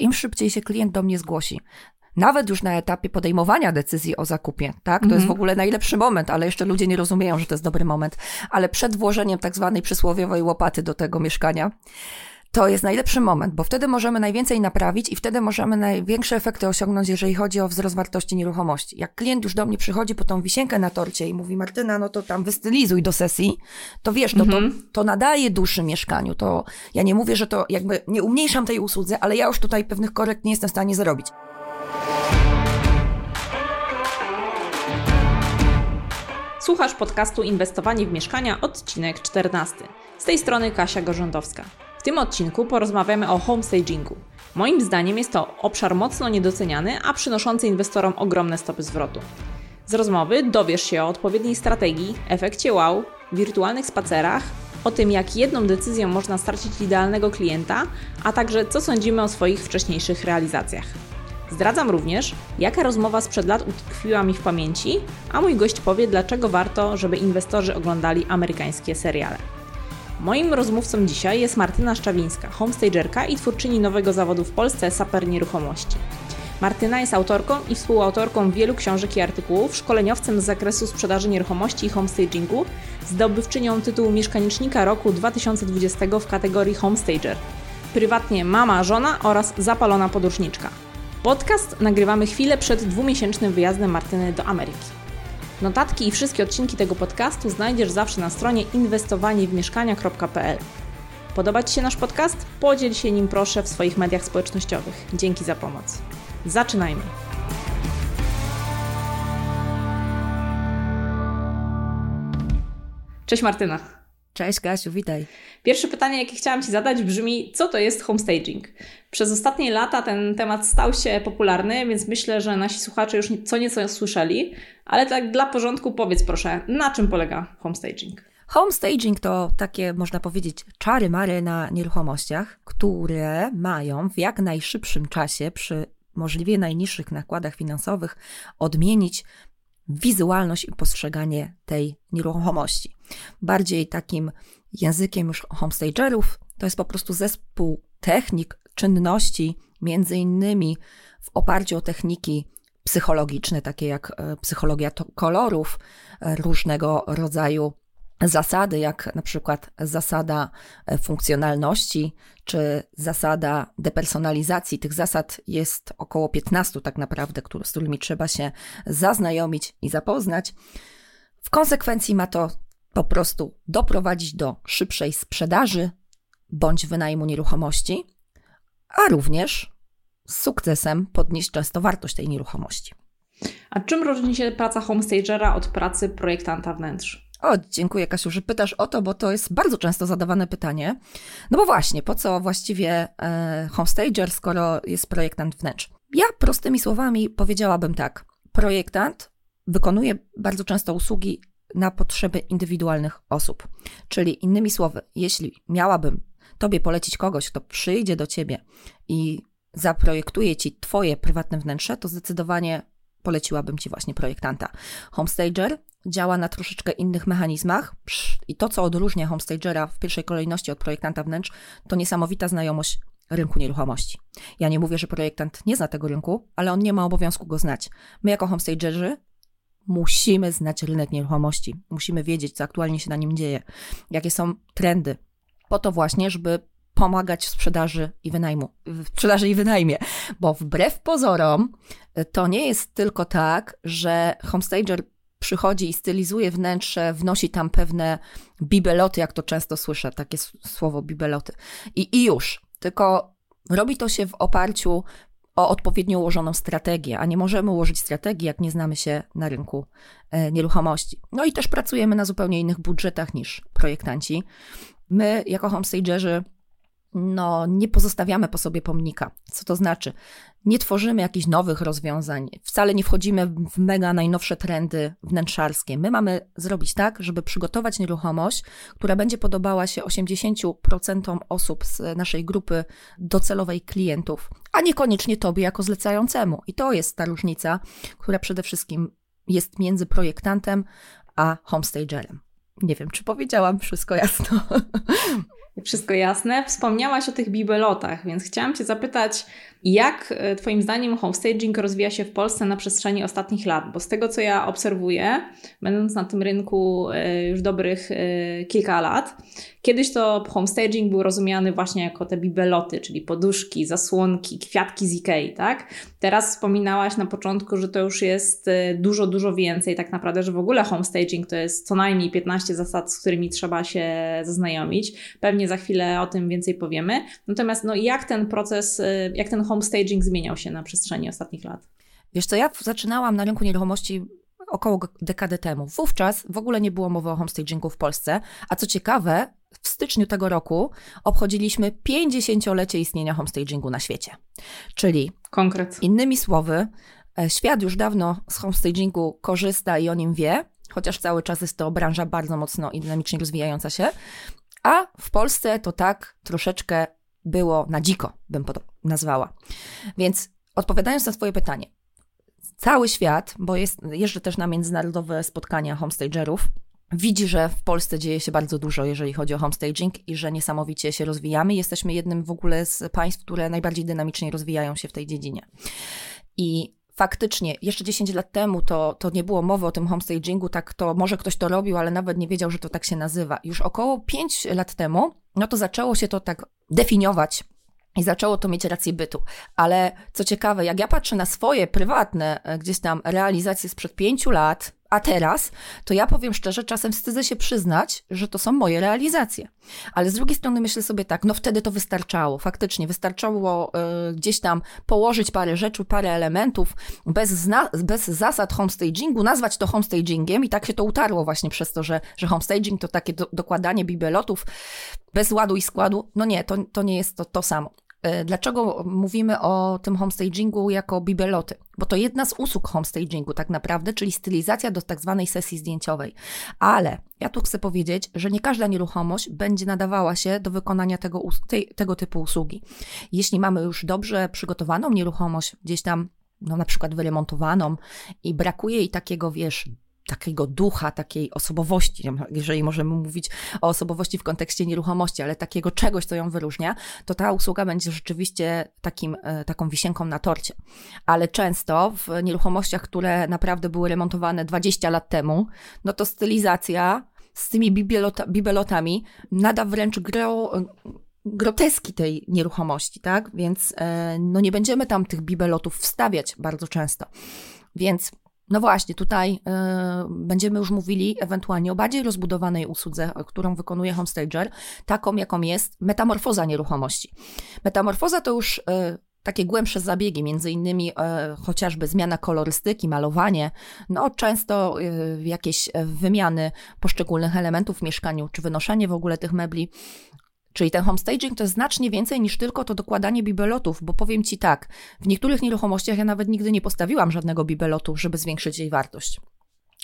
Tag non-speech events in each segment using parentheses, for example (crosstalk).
im szybciej się klient do mnie zgłosi. Nawet już na etapie podejmowania decyzji o zakupie, tak? To jest w Mhm. ogóle najlepszy moment, ale jeszcze ludzie nie rozumieją, że to jest dobry moment. Ale przed włożeniem tak zwanej przysłowiowej łopaty do tego mieszkania, to jest najlepszy moment, bo wtedy możemy najwięcej naprawić i wtedy możemy największe efekty osiągnąć, jeżeli chodzi o wzrost wartości nieruchomości. Jak klient już do mnie przychodzi po tą wisienkę na torcie i mówi, Martyna, no to tam wystylizuj do sesji, to wiesz, to, Mhm. to, to nadaje duszy mieszkaniu. To ja nie mówię, że to jakby nie umniejszam tej usłudze, ale ja już tutaj pewnych korekt nie jestem w stanie zrobić. Słuchasz podcastu Inwestowanie w mieszkania, odcinek 14. Z tej strony Kasia Gorzędowska. W tym odcinku porozmawiamy o homestagingu. Moim zdaniem jest to obszar mocno niedoceniany, a przynoszący inwestorom ogromne stopy zwrotu. Z rozmowy dowiesz się o odpowiedniej strategii, efekcie wow, wirtualnych spacerach, o tym jak jedną decyzją można stracić idealnego klienta, a także co sądzimy o swoich wcześniejszych realizacjach. Zdradzam również, jaka rozmowa sprzed lat utkwiła mi w pamięci, a mój gość powie, dlaczego warto, żeby inwestorzy oglądali amerykańskie seriale. Moim rozmówcą dzisiaj jest Martyna Szczawińska, homestagerka i twórczyni nowego zawodu w Polsce Saper Nieruchomości. Martyna jest autorką i współautorką wielu książek i artykułów, szkoleniowcem z zakresu sprzedaży nieruchomości i homestagingu, zdobywczynią tytułu Mieszkanicznika roku 2020 w kategorii Homestager. Prywatnie mama, żona oraz zapalona podróżniczka. Podcast nagrywamy chwilę przed dwumiesięcznym wyjazdem Martyny do Ameryki. Notatki i wszystkie odcinki tego podcastu znajdziesz zawsze na stronie inwestowaniewmieszkania.pl. Podoba Ci się nasz podcast? Podziel się nim proszę w swoich mediach społecznościowych. Dzięki za pomoc. Zaczynajmy. Cześć Martyna. Cześć Kasiu, witaj. Pierwsze pytanie, jakie chciałam Ci zadać, brzmi: co to jest homestaging? Przez ostatnie lata ten temat stał się popularny, więc myślę, że nasi słuchacze już co nieco słyszeli, ale tak dla porządku powiedz proszę, na czym polega homestaging? Homestaging to takie, można powiedzieć, czary-mary na nieruchomościach, które mają w jak najszybszym czasie, przy możliwie najniższych nakładach finansowych, odmienić wizualność i postrzeganie tej nieruchomości. Bardziej takim językiem już homestagerów to jest po prostu zespół technik, czynności, między innymi w oparciu o techniki psychologiczne, takie jak e, psychologia kolorów, e, różnego rodzaju zasady, jak na przykład zasada e, funkcjonalności, czy zasada depersonalizacji. Tych zasad jest około 15 tak naprawdę, z którymi trzeba się zaznajomić i zapoznać. W konsekwencji ma to po prostu doprowadzić do szybszej sprzedaży bądź wynajmu nieruchomości, a również z sukcesem podnieść często wartość tej nieruchomości. A czym różni się praca homestagera od pracy projektanta wnętrz? O, dziękuję Kasiu, że pytasz o to, bo to jest bardzo często zadawane pytanie. No bo właśnie, po co właściwie e, homestager, skoro jest projektant wnętrz? Ja prostymi słowami powiedziałabym tak. Projektant wykonuje bardzo często usługi na potrzeby indywidualnych osób. Czyli innymi słowy, jeśli miałabym Tobie polecić kogoś, kto przyjdzie do Ciebie i zaprojektuje Ci Twoje prywatne wnętrze, to zdecydowanie poleciłabym Ci właśnie projektanta. Homestager działa na troszeczkę innych mechanizmach i to, co odróżnia homestagera w pierwszej kolejności od projektanta wnętrz, to niesamowita znajomość rynku nieruchomości. Ja nie mówię, że projektant nie zna tego rynku, ale on nie ma obowiązku go znać. My jako homestagerzy musimy znać rynek nieruchomości. Musimy wiedzieć, co aktualnie się na nim dzieje, jakie są trendy. Po to właśnie, żeby pomagać w sprzedaży i wynajmu, w sprzedaży i wynajmie, bo wbrew pozorom to nie jest tylko tak, że homestager przychodzi i stylizuje wnętrze, wnosi tam pewne bibeloty, jak to często słyszę, takie słowo bibeloty. I, I już. Tylko robi to się w oparciu o odpowiednio ułożoną strategię, a nie możemy ułożyć strategii, jak nie znamy się na rynku e, nieruchomości. No i też pracujemy na zupełnie innych budżetach niż projektanci. My, jako homestagerzy, no, nie pozostawiamy po sobie pomnika. Co to znaczy? Nie tworzymy jakichś nowych rozwiązań, wcale nie wchodzimy w mega najnowsze trendy wnętrzarskie. My mamy zrobić tak, żeby przygotować nieruchomość, która będzie podobała się 80% osób z naszej grupy docelowej klientów, a niekoniecznie tobie jako zlecającemu. I to jest ta różnica, która przede wszystkim jest między projektantem a homestagerem. Nie wiem, czy powiedziałam wszystko jasno. (laughs) Wszystko jasne. Wspomniałaś o tych bibelotach, więc chciałam Cię zapytać, jak e, Twoim zdaniem homestaging rozwija się w Polsce na przestrzeni ostatnich lat? Bo z tego, co ja obserwuję, będąc na tym rynku e, już dobrych e, kilka lat, kiedyś to homestaging był rozumiany właśnie jako te bibeloty, czyli poduszki, zasłonki, kwiatki z Ikei, tak? Teraz wspominałaś na początku, że to już jest dużo, dużo więcej tak naprawdę, że w ogóle homestaging to jest co najmniej 15 zasad, z którymi trzeba się zaznajomić. Pewnie za chwilę o tym więcej powiemy. Natomiast no, jak ten proces, jak ten homestaging zmieniał się na przestrzeni ostatnich lat? Wiesz co, ja zaczynałam na rynku nieruchomości około dekady temu. Wówczas w ogóle nie było mowy o homestagingu w Polsce, a co ciekawe, w styczniu tego roku obchodziliśmy 50-lecie istnienia homestagingu na świecie. Czyli konkret. Innymi słowy, e, świat już dawno z homestagingu korzysta i o nim wie, chociaż cały czas jest to branża bardzo mocno i dynamicznie rozwijająca się, a w Polsce to tak troszeczkę było na dziko, bym to nazwała. Więc odpowiadając na Twoje pytanie, cały świat, bo jest, jeżdżę też na międzynarodowe spotkania homestagerów, widzi, że w Polsce dzieje się bardzo dużo, jeżeli chodzi o homestaging i że niesamowicie się rozwijamy. Jesteśmy jednym w ogóle z państw, które najbardziej dynamicznie rozwijają się w tej dziedzinie. I faktycznie jeszcze 10 lat temu to, to nie było mowy o tym homestagingu, tak to może ktoś to robił, ale nawet nie wiedział, że to tak się nazywa. Już około 5 lat temu, no to zaczęło się to tak definiować i zaczęło to mieć rację bytu. Ale co ciekawe, jak ja patrzę na swoje prywatne e, gdzieś tam realizacje sprzed pięciu lat, a teraz, to ja powiem szczerze, czasem wstydzę się przyznać, że to są moje realizacje. Ale z drugiej strony myślę sobie tak, no wtedy to wystarczało. Faktycznie wystarczało y, gdzieś tam położyć parę rzeczy, parę elementów, bez, zna- bez zasad homestagingu, nazwać to homestagingiem i tak się to utarło właśnie przez to, że, że homestaging to takie do, dokładanie bibelotów bez ładu i składu. No nie, to, to nie jest to, to samo. E, dlaczego mówimy o tym homestagingu jako bibeloty? Bo to jedna z usług homestagingu tak naprawdę, czyli stylizacja do tak zwanej sesji zdjęciowej. Ale ja tu chcę powiedzieć, że nie każda nieruchomość będzie nadawała się do wykonania tego, tej, tego typu usługi. Jeśli mamy już dobrze przygotowaną nieruchomość, gdzieś tam no na przykład wyremontowaną i brakuje jej takiego, wiesz, takiego ducha, takiej osobowości, jeżeli możemy mówić o osobowości w kontekście nieruchomości, ale takiego czegoś, co ją wyróżnia, to ta usługa będzie rzeczywiście takim, e, taką wisienką na torcie. Ale często w nieruchomościach, które naprawdę były remontowane 20 lat temu, no to stylizacja z tymi bibelota, bibelotami nada wręcz gro, groteski tej nieruchomości, tak? Więc e, no nie będziemy tam tych bibelotów wstawiać bardzo często. Więc no właśnie, tutaj y, będziemy już mówili ewentualnie o bardziej rozbudowanej usłudze, którą wykonuje Homestager, taką jaką jest metamorfoza nieruchomości. Metamorfoza to już y, takie głębsze zabiegi, między innymi y, chociażby zmiana kolorystyki, malowanie, no często jakieś wymiany poszczególnych elementów w mieszkaniu, czy wynoszenie w ogóle tych mebli. Czyli ten homestaging to jest znacznie więcej niż tylko to dokładanie bibelotów, bo powiem Ci tak, w niektórych nieruchomościach ja nawet nigdy nie postawiłam żadnego bibelotu, żeby zwiększyć jej wartość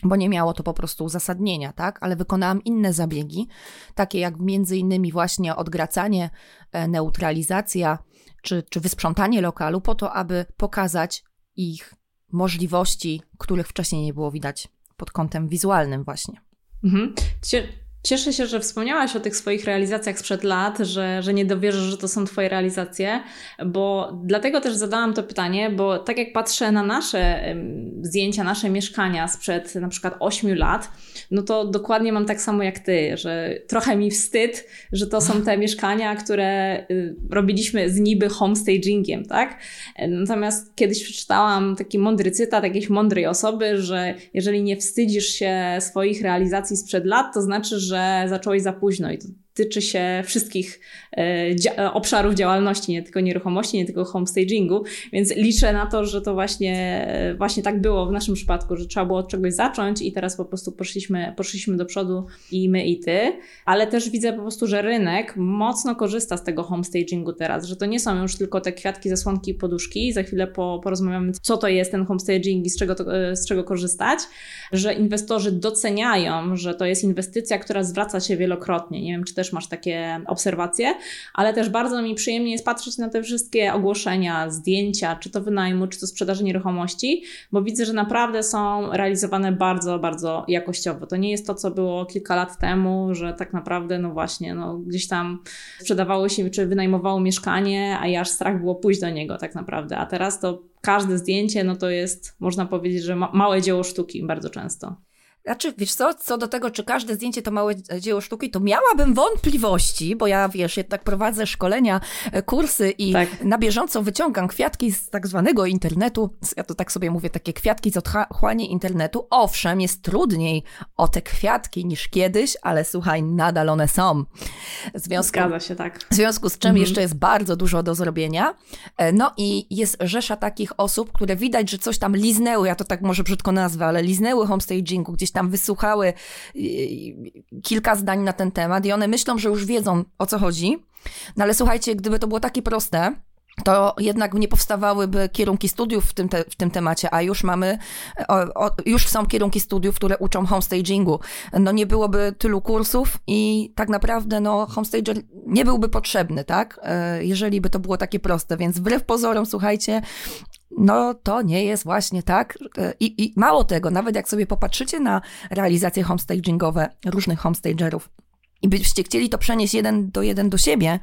bo nie miało to po prostu uzasadnienia, tak? Ale wykonałam inne zabiegi, takie jak między innymi właśnie odgracanie, e, neutralizacja czy, czy wysprzątanie lokalu po to, aby pokazać ich możliwości, których wcześniej nie było widać pod kątem wizualnym właśnie. Mhm. Cieszę się, że wspomniałaś o tych swoich realizacjach sprzed lat, że, że nie dowierzysz, że to są Twoje realizacje, bo dlatego też zadałam to pytanie, bo tak jak patrzę na nasze zdjęcia, nasze mieszkania sprzed na przykład 8 lat, no to dokładnie mam tak samo jak Ty, że trochę mi wstyd, że to są te mieszkania, które y, robiliśmy z niby homestagingiem, tak? Natomiast kiedyś przeczytałam taki mądry cytat jakiejś mądrej osoby, że jeżeli nie wstydzisz się swoich realizacji sprzed lat, to znaczy, że zacząłeś za późno i to tyczy się wszystkich e, obszarów działalności, nie tylko nieruchomości, nie tylko homestagingu, więc liczę na to, że to właśnie, właśnie tak było w naszym przypadku, że trzeba było od czegoś zacząć i teraz po prostu poszliśmy, poszliśmy do przodu i my i ty, ale też widzę po prostu, że rynek mocno korzysta z tego homestagingu teraz, że to nie są już tylko te kwiatki, zasłonki i poduszki, za chwilę po, porozmawiamy, co to jest ten homestaging i z czego, to, e, z czego korzystać, że inwestorzy doceniają, że to jest inwestycja, która zwraca się wielokrotnie, nie wiem, czy też też masz takie obserwacje, ale też bardzo mi przyjemnie jest patrzeć na te wszystkie ogłoszenia, zdjęcia, czy to wynajmu, czy to sprzedaży nieruchomości, bo widzę, że naprawdę są realizowane bardzo, bardzo jakościowo. To nie jest to, co było kilka lat temu, że tak naprawdę, no właśnie, no gdzieś tam sprzedawało się, czy wynajmowało mieszkanie, a aż strach było pójść do niego tak naprawdę. A teraz to każde zdjęcie, no to jest, można powiedzieć, że ma małe dzieło sztuki bardzo często. Znaczy, wiesz co, co do tego, czy każde zdjęcie to małe dzieło sztuki, to miałabym wątpliwości, bo ja, wiesz, jednak prowadzę szkolenia, e, kursy i tak. na bieżąco wyciągam kwiatki z tak zwanego internetu. Ja to tak sobie mówię, takie kwiatki z otchłanie internetu. Owszem, jest trudniej o te kwiatki niż kiedyś, ale słuchaj, nadal one są. W związku, Zgadza się, tak. W związku z czym mhm. jeszcze jest bardzo dużo do zrobienia. E, no i jest rzesza takich osób, które widać, że coś tam liznęły, ja to tak może brzydko nazwę, ale liznęły homestagingu, gdzieś tam wysłuchały y, kilka zdań na ten temat i one myślą, że już wiedzą o co chodzi. No ale słuchajcie, gdyby to było takie proste, to jednak nie powstawałyby kierunki studiów w tym, te, w tym temacie, a już mamy, o, o, już są kierunki studiów, które uczą homestagingu. No nie byłoby tylu kursów i tak naprawdę no homestager nie byłby potrzebny, tak? E, jeżeli by to było takie proste, więc wbrew pozorom, słuchajcie, no to nie jest właśnie tak. E, I, I, mało tego, nawet jak sobie popatrzycie na realizacje homestagingowe różnych homestagerów i byście chcieli to przenieść jeden do jeden do siebie,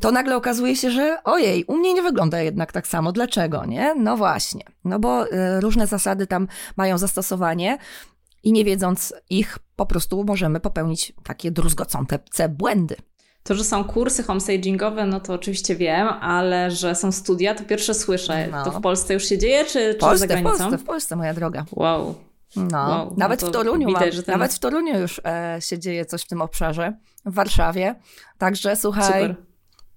to nagle okazuje się, że ojej, u mnie nie wygląda jednak tak samo. Dlaczego, nie? No właśnie. No bo y, różne zasady tam mają zastosowanie i nie wiedząc ich, po prostu możemy popełnić takie druzgocące błędy. To, że są kursy homestagingowe, no to oczywiście wiem, ale że są studia, to pierwsze słyszę. No. To w Polsce już się dzieje, czy, czy Polsce, za granicą? W Polsce, w Polsce, moja droga. Wow. No, wow, nawet, no w Toruniu widać, mam, nawet w Toruniu już e, się dzieje coś w tym obszarze, w Warszawie. Także słuchaj. Super.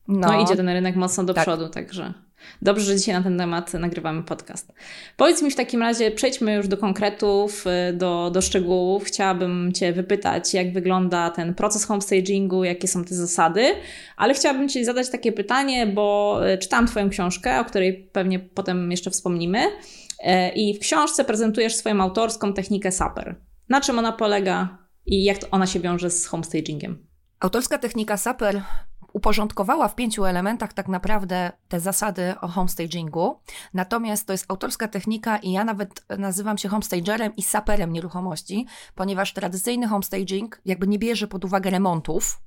No, no idzie ten rynek mocno do tak. przodu, także. Dobrze, że dzisiaj na ten temat nagrywamy podcast. Powiedz mi w takim razie, przejdźmy już do konkretów, y, do, do szczegółów. Chciałabym Cię wypytać, jak wygląda ten proces homestagingu, jakie są te zasady, ale chciałabym Ci zadać takie pytanie, bo y, czytałam Twoją książkę, o której pewnie potem jeszcze wspomnimy. Y, I w książce prezentujesz swoją autorską technikę SAPER. Na czym ona polega i jak ona się wiąże z homestagingiem? Autorska technika SAPER uporządkowała w pięciu elementach tak naprawdę te zasady o homestagingu. Natomiast to jest autorska technika i ja nawet nazywam się homestagerem i saperem nieruchomości, ponieważ tradycyjny homestaging jakby nie bierze pod uwagę remontów,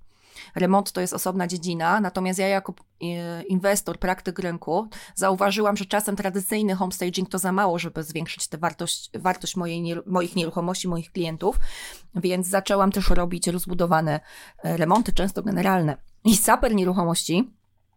Remont to jest osobna dziedzina, natomiast ja jako e, inwestor, praktyk rynku zauważyłam, że czasem tradycyjny homestaging to za mało, żeby zwiększyć tę wartość, wartość mojej, moich nieruchomości, moich klientów, więc zaczęłam też robić rozbudowane e, remonty, często generalne. I saper nieruchomości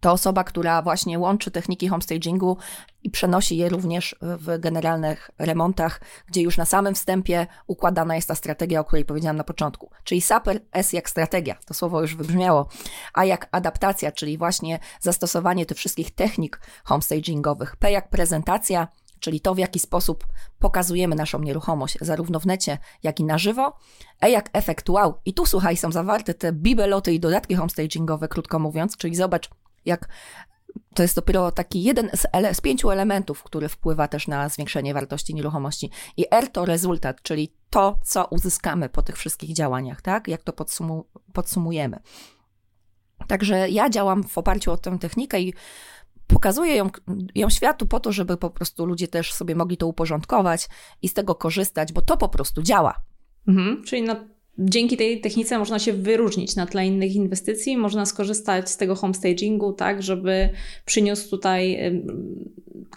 to osoba, która właśnie łączy techniki homestagingu i przenosi je również w generalnych remontach, gdzie już na samym wstępie układana jest ta strategia, o której powiedziałam na początku. Czyli saper S jak strategia, to słowo już wybrzmiało, a jak adaptacja, czyli właśnie zastosowanie tych wszystkich technik homestagingowych. P jak prezentacja, czyli to, w jaki sposób pokazujemy naszą nieruchomość, zarówno w necie, jak i na żywo. E jak efekt wow. I tu, słuchaj, są zawarte te bibeloty i dodatki homestagingowe, krótko mówiąc, czyli zobacz, jak to jest dopiero taki jeden z, ele- z, pięciu elementów, który wpływa też na zwiększenie wartości nieruchomości. I R to rezultat, czyli to, co uzyskamy po tych wszystkich działaniach, tak? Jak to podsumu- podsumujemy. Także ja działam w oparciu o tę technikę i pokazuję ją, ją światu po to, żeby po prostu ludzie też sobie mogli to uporządkować i z tego korzystać, bo to po prostu działa. Mhm, czyli na Dzięki tej technice można się wyróżnić na tle innych inwestycji, można skorzystać z tego homestagingu, tak, żeby przyniósł tutaj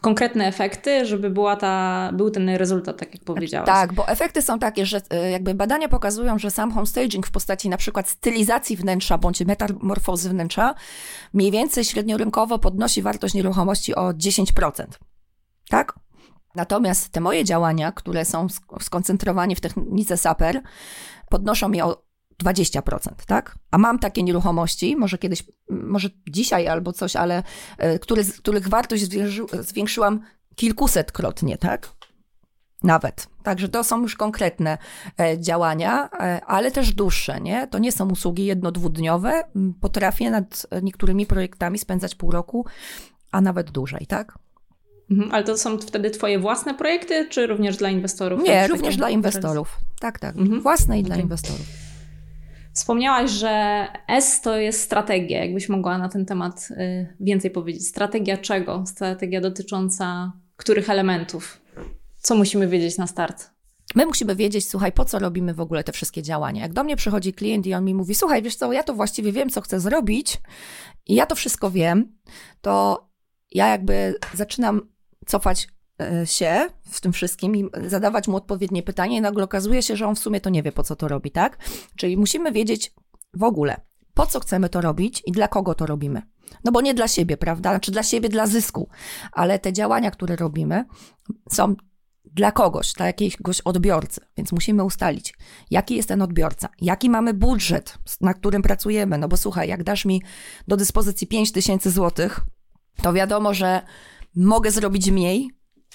konkretne efekty, żeby była ta, był ten rezultat, tak jak powiedziałaś. Tak, bo efekty są takie, że e, jakby badania pokazują, że sam homestaging w postaci na przykład stylizacji wnętrza bądź metamorfozy wnętrza mniej więcej średniorynkowo podnosi wartość nieruchomości o 10%. Tak? Natomiast te moje działania, które są skoncentrowane w technice SAPER, podnoszą je o 20%, tak? A mam takie nieruchomości, może kiedyś, może dzisiaj albo coś, ale e, które, których wartość zwiększyłam kilkusetkrotnie, tak? Nawet. Także to są już konkretne e, działania, e, ale też dłuższe, nie? To nie są usługi jedno-dwudniowe. Potrafię nad niektórymi projektami spędzać pół roku, a nawet dłużej, tak? Mhm, ale to są wtedy Twoje własne projekty, czy również dla inwestorów? Nie, również dla inwestorów. Tak, tak. Mhm. Własne i okay. dla inwestorów. Wspomniałaś, że S to jest strategia. Jakbyś mogła na ten temat y, więcej powiedzieć? Strategia czego? Strategia dotycząca których elementów? Co musimy wiedzieć na start? My musimy wiedzieć, słuchaj, po co robimy w ogóle te wszystkie działania. Jak do mnie przychodzi klient i on mi mówi, słuchaj, wiesz co, ja to właściwie wiem, co chcę zrobić i ja to wszystko wiem, to ja jakby zaczynam cofać e, się w tym wszystkim i zadawać mu odpowiednie pytanie i nagle okazuje się, że on w sumie to nie wie, po co to robi, tak? Czyli musimy wiedzieć w ogóle, po co chcemy to robić i dla kogo to robimy. No bo nie dla siebie, prawda? Znaczy dla siebie, dla zysku, ale te działania, które robimy, są dla kogoś, dla jakiegoś odbiorcy. Więc musimy ustalić, jaki jest ten odbiorca, jaki mamy budżet, na którym pracujemy. No bo słuchaj, jak dasz mi do dyspozycji 5 tysięcy złotych, to wiadomo, że mogę zrobić mniej,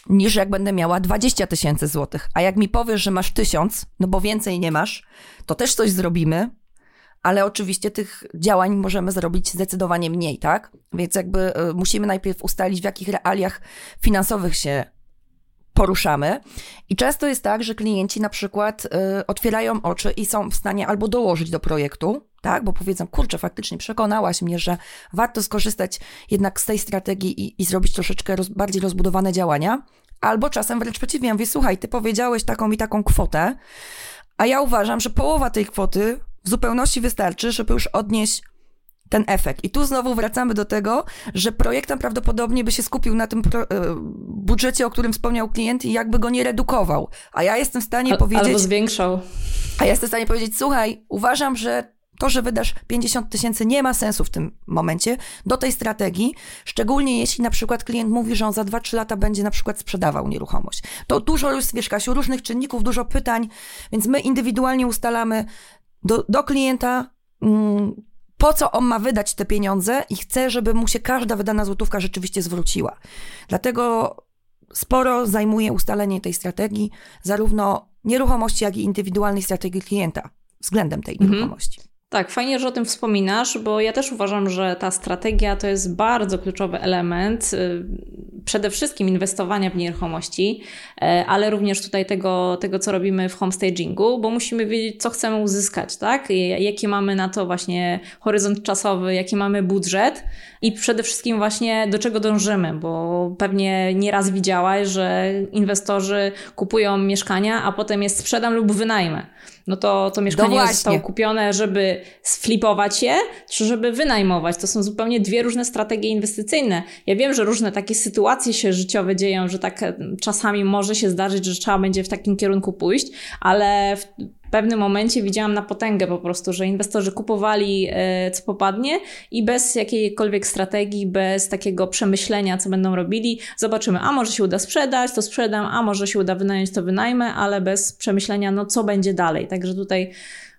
niż jak będę miała 20 tysięcy złotych. A jak mi powiesz, że masz tysiąc, no bo więcej nie masz, to też coś zrobimy, ale oczywiście tych działań możemy zrobić zdecydowanie mniej, tak? Więc jakby y, musimy najpierw ustalić, w jakich realiach finansowych się poruszamy. I często jest tak, że klienci na przykład y, otwierają oczy i są w stanie albo dołożyć do projektu, tak, bo powiedzą, kurczę, faktycznie przekonałaś mnie, że warto skorzystać jednak z tej strategii i, i zrobić troszeczkę roz, bardziej rozbudowane działania, albo czasem wręcz przeciwnie, mówię, słuchaj, ty powiedziałeś taką i taką kwotę, a ja uważam, że połowa tej kwoty w zupełności wystarczy, żeby już odnieść ten efekt. I tu znowu wracamy do tego, że projektant prawdopodobnie by się skupił na tym pro, e, budżecie, o którym wspomniał klient i jakby go nie redukował. A ja jestem w stanie Al, powiedzieć... Albo zwiększał. A ja jestem w stanie powiedzieć, słuchaj, uważam, że to, że wydasz 50 tysięcy nie ma sensu w tym momencie do tej strategii, szczególnie jeśli na przykład klient mówi, że on za 2-3 lata będzie na przykład sprzedawał nieruchomość. To dużo już, wiesz Kasiu, różnych czynników, dużo pytań, więc my indywidualnie ustalamy do, do klienta mm, po co on ma wydać te pieniądze i chce, żeby mu się każda wydana złotówka rzeczywiście zwróciła. Dlatego sporo zajmuje ustalenie tej strategii, zarówno nieruchomości, jak i indywidualnej strategii klienta względem tej mhm. nieruchomości. Tak, fajnie, że o tym wspominasz, bo ja też uważam, że ta strategia to jest bardzo kluczowy element y, przede wszystkim inwestowania w nieruchomości, y, ale również tutaj tego, tego co robimy w homestagingu, bo musimy wiedzieć, co chcemy uzyskać, tak? Jaki mamy na to właśnie horyzont czasowy, jaki mamy budżet i przede wszystkim właśnie do czego dążymy, bo pewnie nieraz widziałaś, że inwestorzy kupują mieszkania, a potem je sprzedam lub wynajmę no to to mieszkanie no zostało kupione, żeby sflipować je, czy żeby wynajmować. To są zupełnie dwie różne strategie inwestycyjne. Ja wiem, że różne takie sytuacje się życiowe dzieją, że tak e, czasami może się zdarzyć, że trzeba będzie w takim kierunku pójść, ale w pewnym momencie widziałam na potęgę po prostu, że inwestorzy kupowali e, co popadnie i bez jakiejkolwiek strategii, bez takiego przemyślenia, co będą robili, zobaczymy, a może się uda sprzedać, to sprzedam, a może się uda wynająć, to wynajmę, ale bez przemyślenia, no co będzie dalej. Także tutaj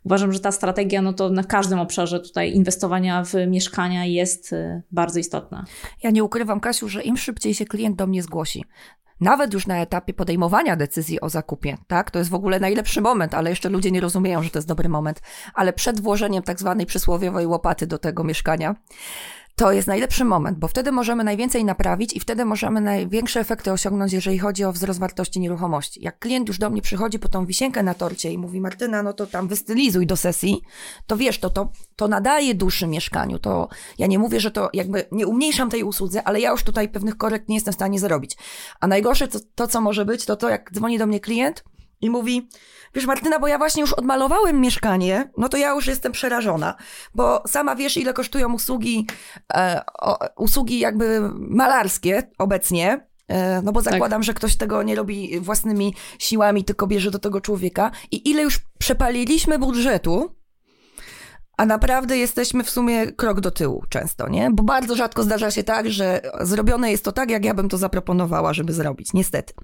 uważam, że ta strategia, no to na każdym obszarze tutaj inwestowania w mieszkania jest e, bardzo istotna. Ja nie ukrywam, Kasiu, że im szybciej się klient do mnie zgłosi, nawet już na etapie podejmowania decyzji o zakupie, tak? To jest w ogóle najlepszy moment, ale jeszcze ludzie nie rozumieją, że to jest dobry moment. Ale przed włożeniem tak zwanej przysłowiowej łopaty do tego mieszkania, to jest najlepszy moment, bo wtedy możemy najwięcej naprawić i wtedy możemy największe efekty osiągnąć, jeżeli chodzi o wzrost wartości nieruchomości. Jak klient już do mnie przychodzi po tą wisienkę na torcie i mówi, Martyna, no to tam wystylizuj do sesji, to wiesz, to, to, to nadaje duszy mieszkaniu. To ja nie mówię, że to jakby nie umniejszam tej usłudze, ale ja już tutaj pewnych korekt nie jestem w stanie zrobić. A najgorsze to, to co może być, to to, jak dzwoni do mnie klient i mówi, Wiesz, Martyna, bo ja właśnie już odmalowałem mieszkanie, no to ja już jestem przerażona, bo sama wiesz, ile kosztują usługi, e, o, usługi jakby malarskie obecnie. E, no bo tak. zakładam, tak. że ktoś tego nie robi własnymi siłami, tylko bierze do tego człowieka. I ile już przepaliliśmy budżetu, a naprawdę jesteśmy w sumie krok do tyłu często, nie? Bo bardzo rzadko zdarza się tak, że zrobione jest to tak, jak ja bym to zaproponowała, żeby zrobić, niestety.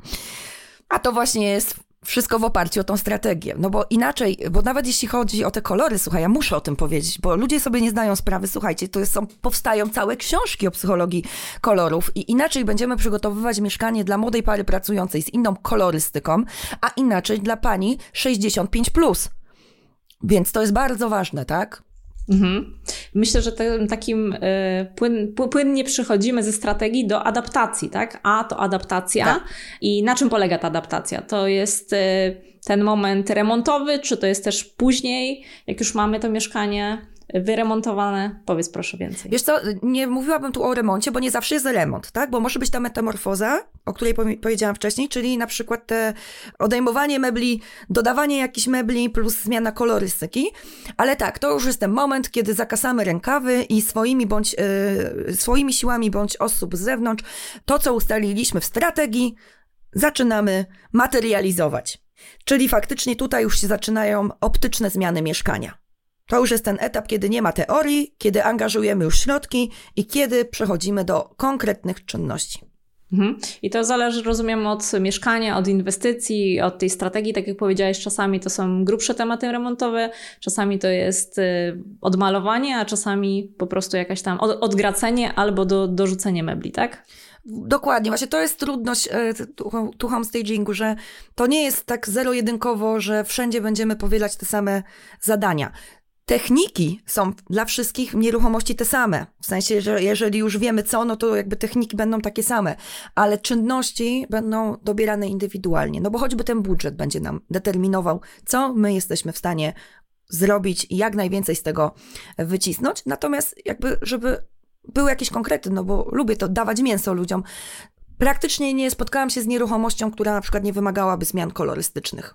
A to właśnie jest wszystko w oparciu o tą strategię. No bo inaczej, bo nawet jeśli chodzi o te kolory, słuchaj, ja muszę o tym powiedzieć, bo ludzie sobie nie zdają sprawy, słuchajcie, to są, powstają całe książki o psychologii kolorów i inaczej będziemy przygotowywać mieszkanie dla młodej pary pracującej z inną kolorystyką, a inaczej dla pani 65+. Plus. Więc to jest bardzo ważne, tak? Mhm. Myślę, że tym takim y, płyn, płynnie przechodzimy ze strategii do adaptacji, tak? A to adaptacja. Tak. I na czym polega ta adaptacja? To jest y, ten moment remontowy, czy to jest też później, jak już mamy to mieszkanie? Wyremontowane. Powiedz proszę więcej. Wiesz co, nie mówiłabym tu o remoncie, bo nie zawsze jest remont, tak? Bo może być ta metamorfoza, o której powiedziałam wcześniej, czyli na przykład te odejmowanie mebli, dodawanie jakichś mebli plus zmiana kolorystyki. Ale tak, to już jest ten moment, kiedy zakasamy rękawy i swoimi bądź yy, swoimi siłami bądź osób z zewnątrz to, co ustaliliśmy w strategii, zaczynamy materializować. Czyli faktycznie tutaj już się zaczynają optyczne zmiany mieszkania. To już jest ten etap, kiedy nie ma teorii, kiedy angażujemy już środki i kiedy przechodzimy do konkretnych czynności. Mhm. I to zależy, rozumiem, od mieszkania, od inwestycji, od tej strategii. Tak jak powiedziałeś, czasami to są grubsze tematy remontowe, czasami to jest y, odmalowanie, a czasami po prostu jakaś tam odgracenie albo do, dorzucenie mebli, tak? Dokładnie, właśnie to jest trudność e, tu homestagingu, że to nie jest tak zero-jedynkowo, że wszędzie będziemy powielać te same zadania. Techniki są dla wszystkich nieruchomości te same. W sensie, że jeżeli już wiemy co, no to jakby techniki będą takie same, ale czynności będą dobierane indywidualnie. No bo choćby ten budżet będzie nam determinował, co my jesteśmy w stanie zrobić i jak najwięcej z tego wycisnąć. Natomiast jakby, żeby były jakieś konkrety, no bo lubię to dawać mięso ludziom. Praktycznie nie spotkałam się z nieruchomością, która na przykład nie wymagałaby zmian kolorystycznych.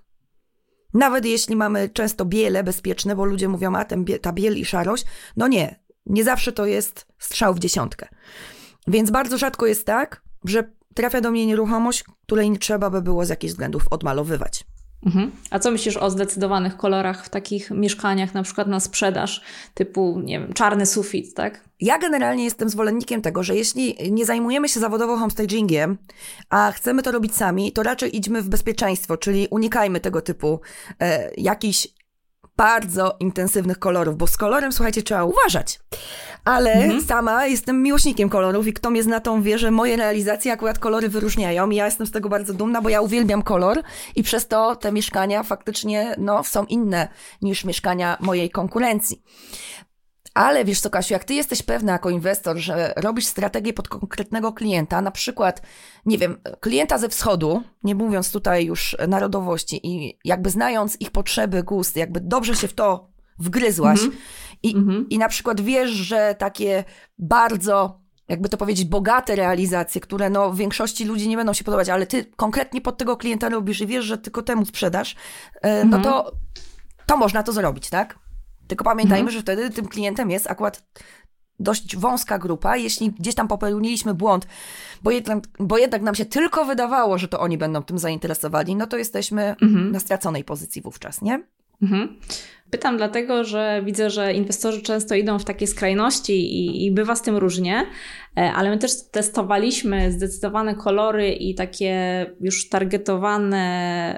Nawet jeśli mamy często biele bezpieczne, bo ludzie mówią, a ten, ta biel i szarość, no nie, nie zawsze to jest strzał w dziesiątkę. Więc bardzo rzadko jest tak, że trafia do mnie nieruchomość, której nie trzeba by było z jakichś względów odmalowywać. Mhm. A co myślisz o zdecydowanych kolorach w takich mieszkaniach, na przykład na sprzedaż, typu, nie wiem, czarny sufit, tak? Ja generalnie jestem zwolennikiem tego, że jeśli nie zajmujemy się zawodowo homestagingiem, a chcemy to robić sami, to raczej idźmy w bezpieczeństwo, czyli unikajmy tego typu e, jakichś bardzo intensywnych kolorów, bo z kolorem, słuchajcie, trzeba uważać. Ale mhm. sama jestem miłośnikiem kolorów i kto mnie zna, to wie, że moje realizacje akurat kolory wyróżniają i ja jestem z tego bardzo dumna, bo ja uwielbiam kolor i przez to te mieszkania faktycznie no, są inne niż mieszkania mojej konkurencji. Ale wiesz co, Kasiu, jak ty jesteś pewna jako inwestor, że robisz strategię pod konkretnego klienta, na przykład, nie wiem, klienta ze wschodu, nie mówiąc tutaj już narodowości i jakby znając ich potrzeby, gust, jakby dobrze się w to wgryzłaś mm -hmm. i, mm -hmm. i na przykład wiesz, że takie bardzo jakby to powiedzieć, bogate realizacje, które no w większości ludzi nie będą się podobać, ale ty konkretnie pod tego klienta robisz i wiesz, że tylko temu sprzedasz, mm -hmm. no to to można to zrobić, tak? Tylko pamiętajmy, mhm. że wtedy tym klientem jest akurat dość wąska grupa. Jeśli gdzieś tam popełniliśmy błąd, bo jednak, bo jednak nam się tylko wydawało, że to oni będą tym zainteresowani, no to jesteśmy mhm. na straconej pozycji wówczas, nie? Mhm. Pytam dlatego, że widzę, że inwestorzy często idą w takie skrajności i, i bywa z tym różnie, e, ale my też testowaliśmy zdecydowane kolory i takie już targetowane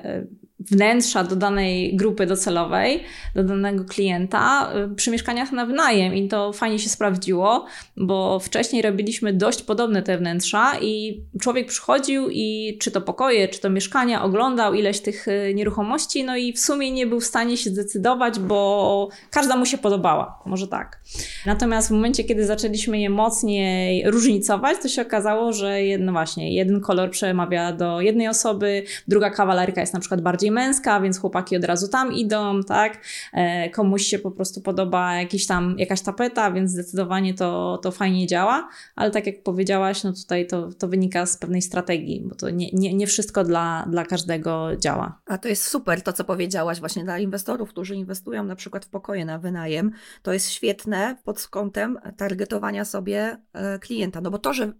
e, wnętrza do danej grupy docelowej, do danego klienta y, przy mieszkaniach na wynajem i to fajnie się sprawdziło, bo wcześniej robiliśmy dość podobne te wnętrza i człowiek przychodził i czy to pokoje, czy to mieszkania, oglądał ileś tych y, nieruchomości, no i w sumie nie był w stanie się zdecydować, bo każda mu się podobała, może tak. Natomiast w momencie, kiedy zaczęliśmy je mocniej różnicować, to się okazało, że jedno właśnie, jeden kolor przemawia do jednej osoby, druga kawalerka jest na przykład bardziej męska, więc chłopaki od razu tam idą, tak? E, komuś się po prostu podoba jakiś tam, jakaś tapeta, więc zdecydowanie to, to fajnie działa, ale tak jak powiedziałaś, no tutaj to, to wynika z pewnej strategii, bo to nie, nie, nie wszystko dla, dla każdego działa. A to jest super to, co powiedziałaś właśnie dla inwestorów, którzy inwestują na przykład w pokoje na wynajem. To jest świetne pod kątem targetowania sobie e, klienta, no bo to, że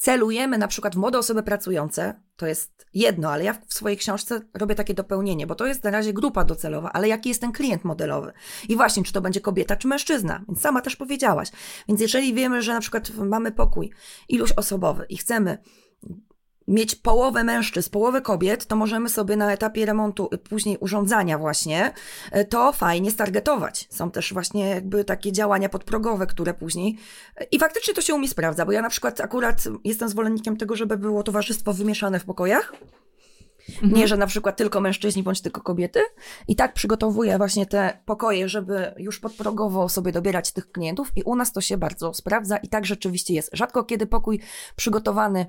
celujemy na przykład w młode osoby pracujące, to jest jedno, ale ja w swojej książce robię takie dopełnienie, bo to jest na razie grupa docelowa, ale jaki jest ten klient modelowy? I właśnie, czy to będzie kobieta, czy mężczyzna? Więc sama też powiedziałaś. Więc jeżeli wiemy, że na przykład mamy pokój iluś osobowy i chcemy mieć połowę mężczyzn, połowę kobiet, to możemy sobie na etapie remontu, y, później urządzania właśnie, y, to fajnie stargetować. Są też właśnie jakby takie działania podprogowe, które później y, i faktycznie to się umie sprawdza, bo ja na przykład akurat jestem zwolennikiem tego, żeby było towarzystwo wymieszane w pokojach, Mhm. Nie, że na przykład tylko mężczyźni bądź tylko kobiety. I tak przygotowuję właśnie te pokoje, żeby już podprogowo sobie dobierać tych klientów i u nas to się bardzo sprawdza i tak rzeczywiście jest. Rzadko kiedy pokój przygotowany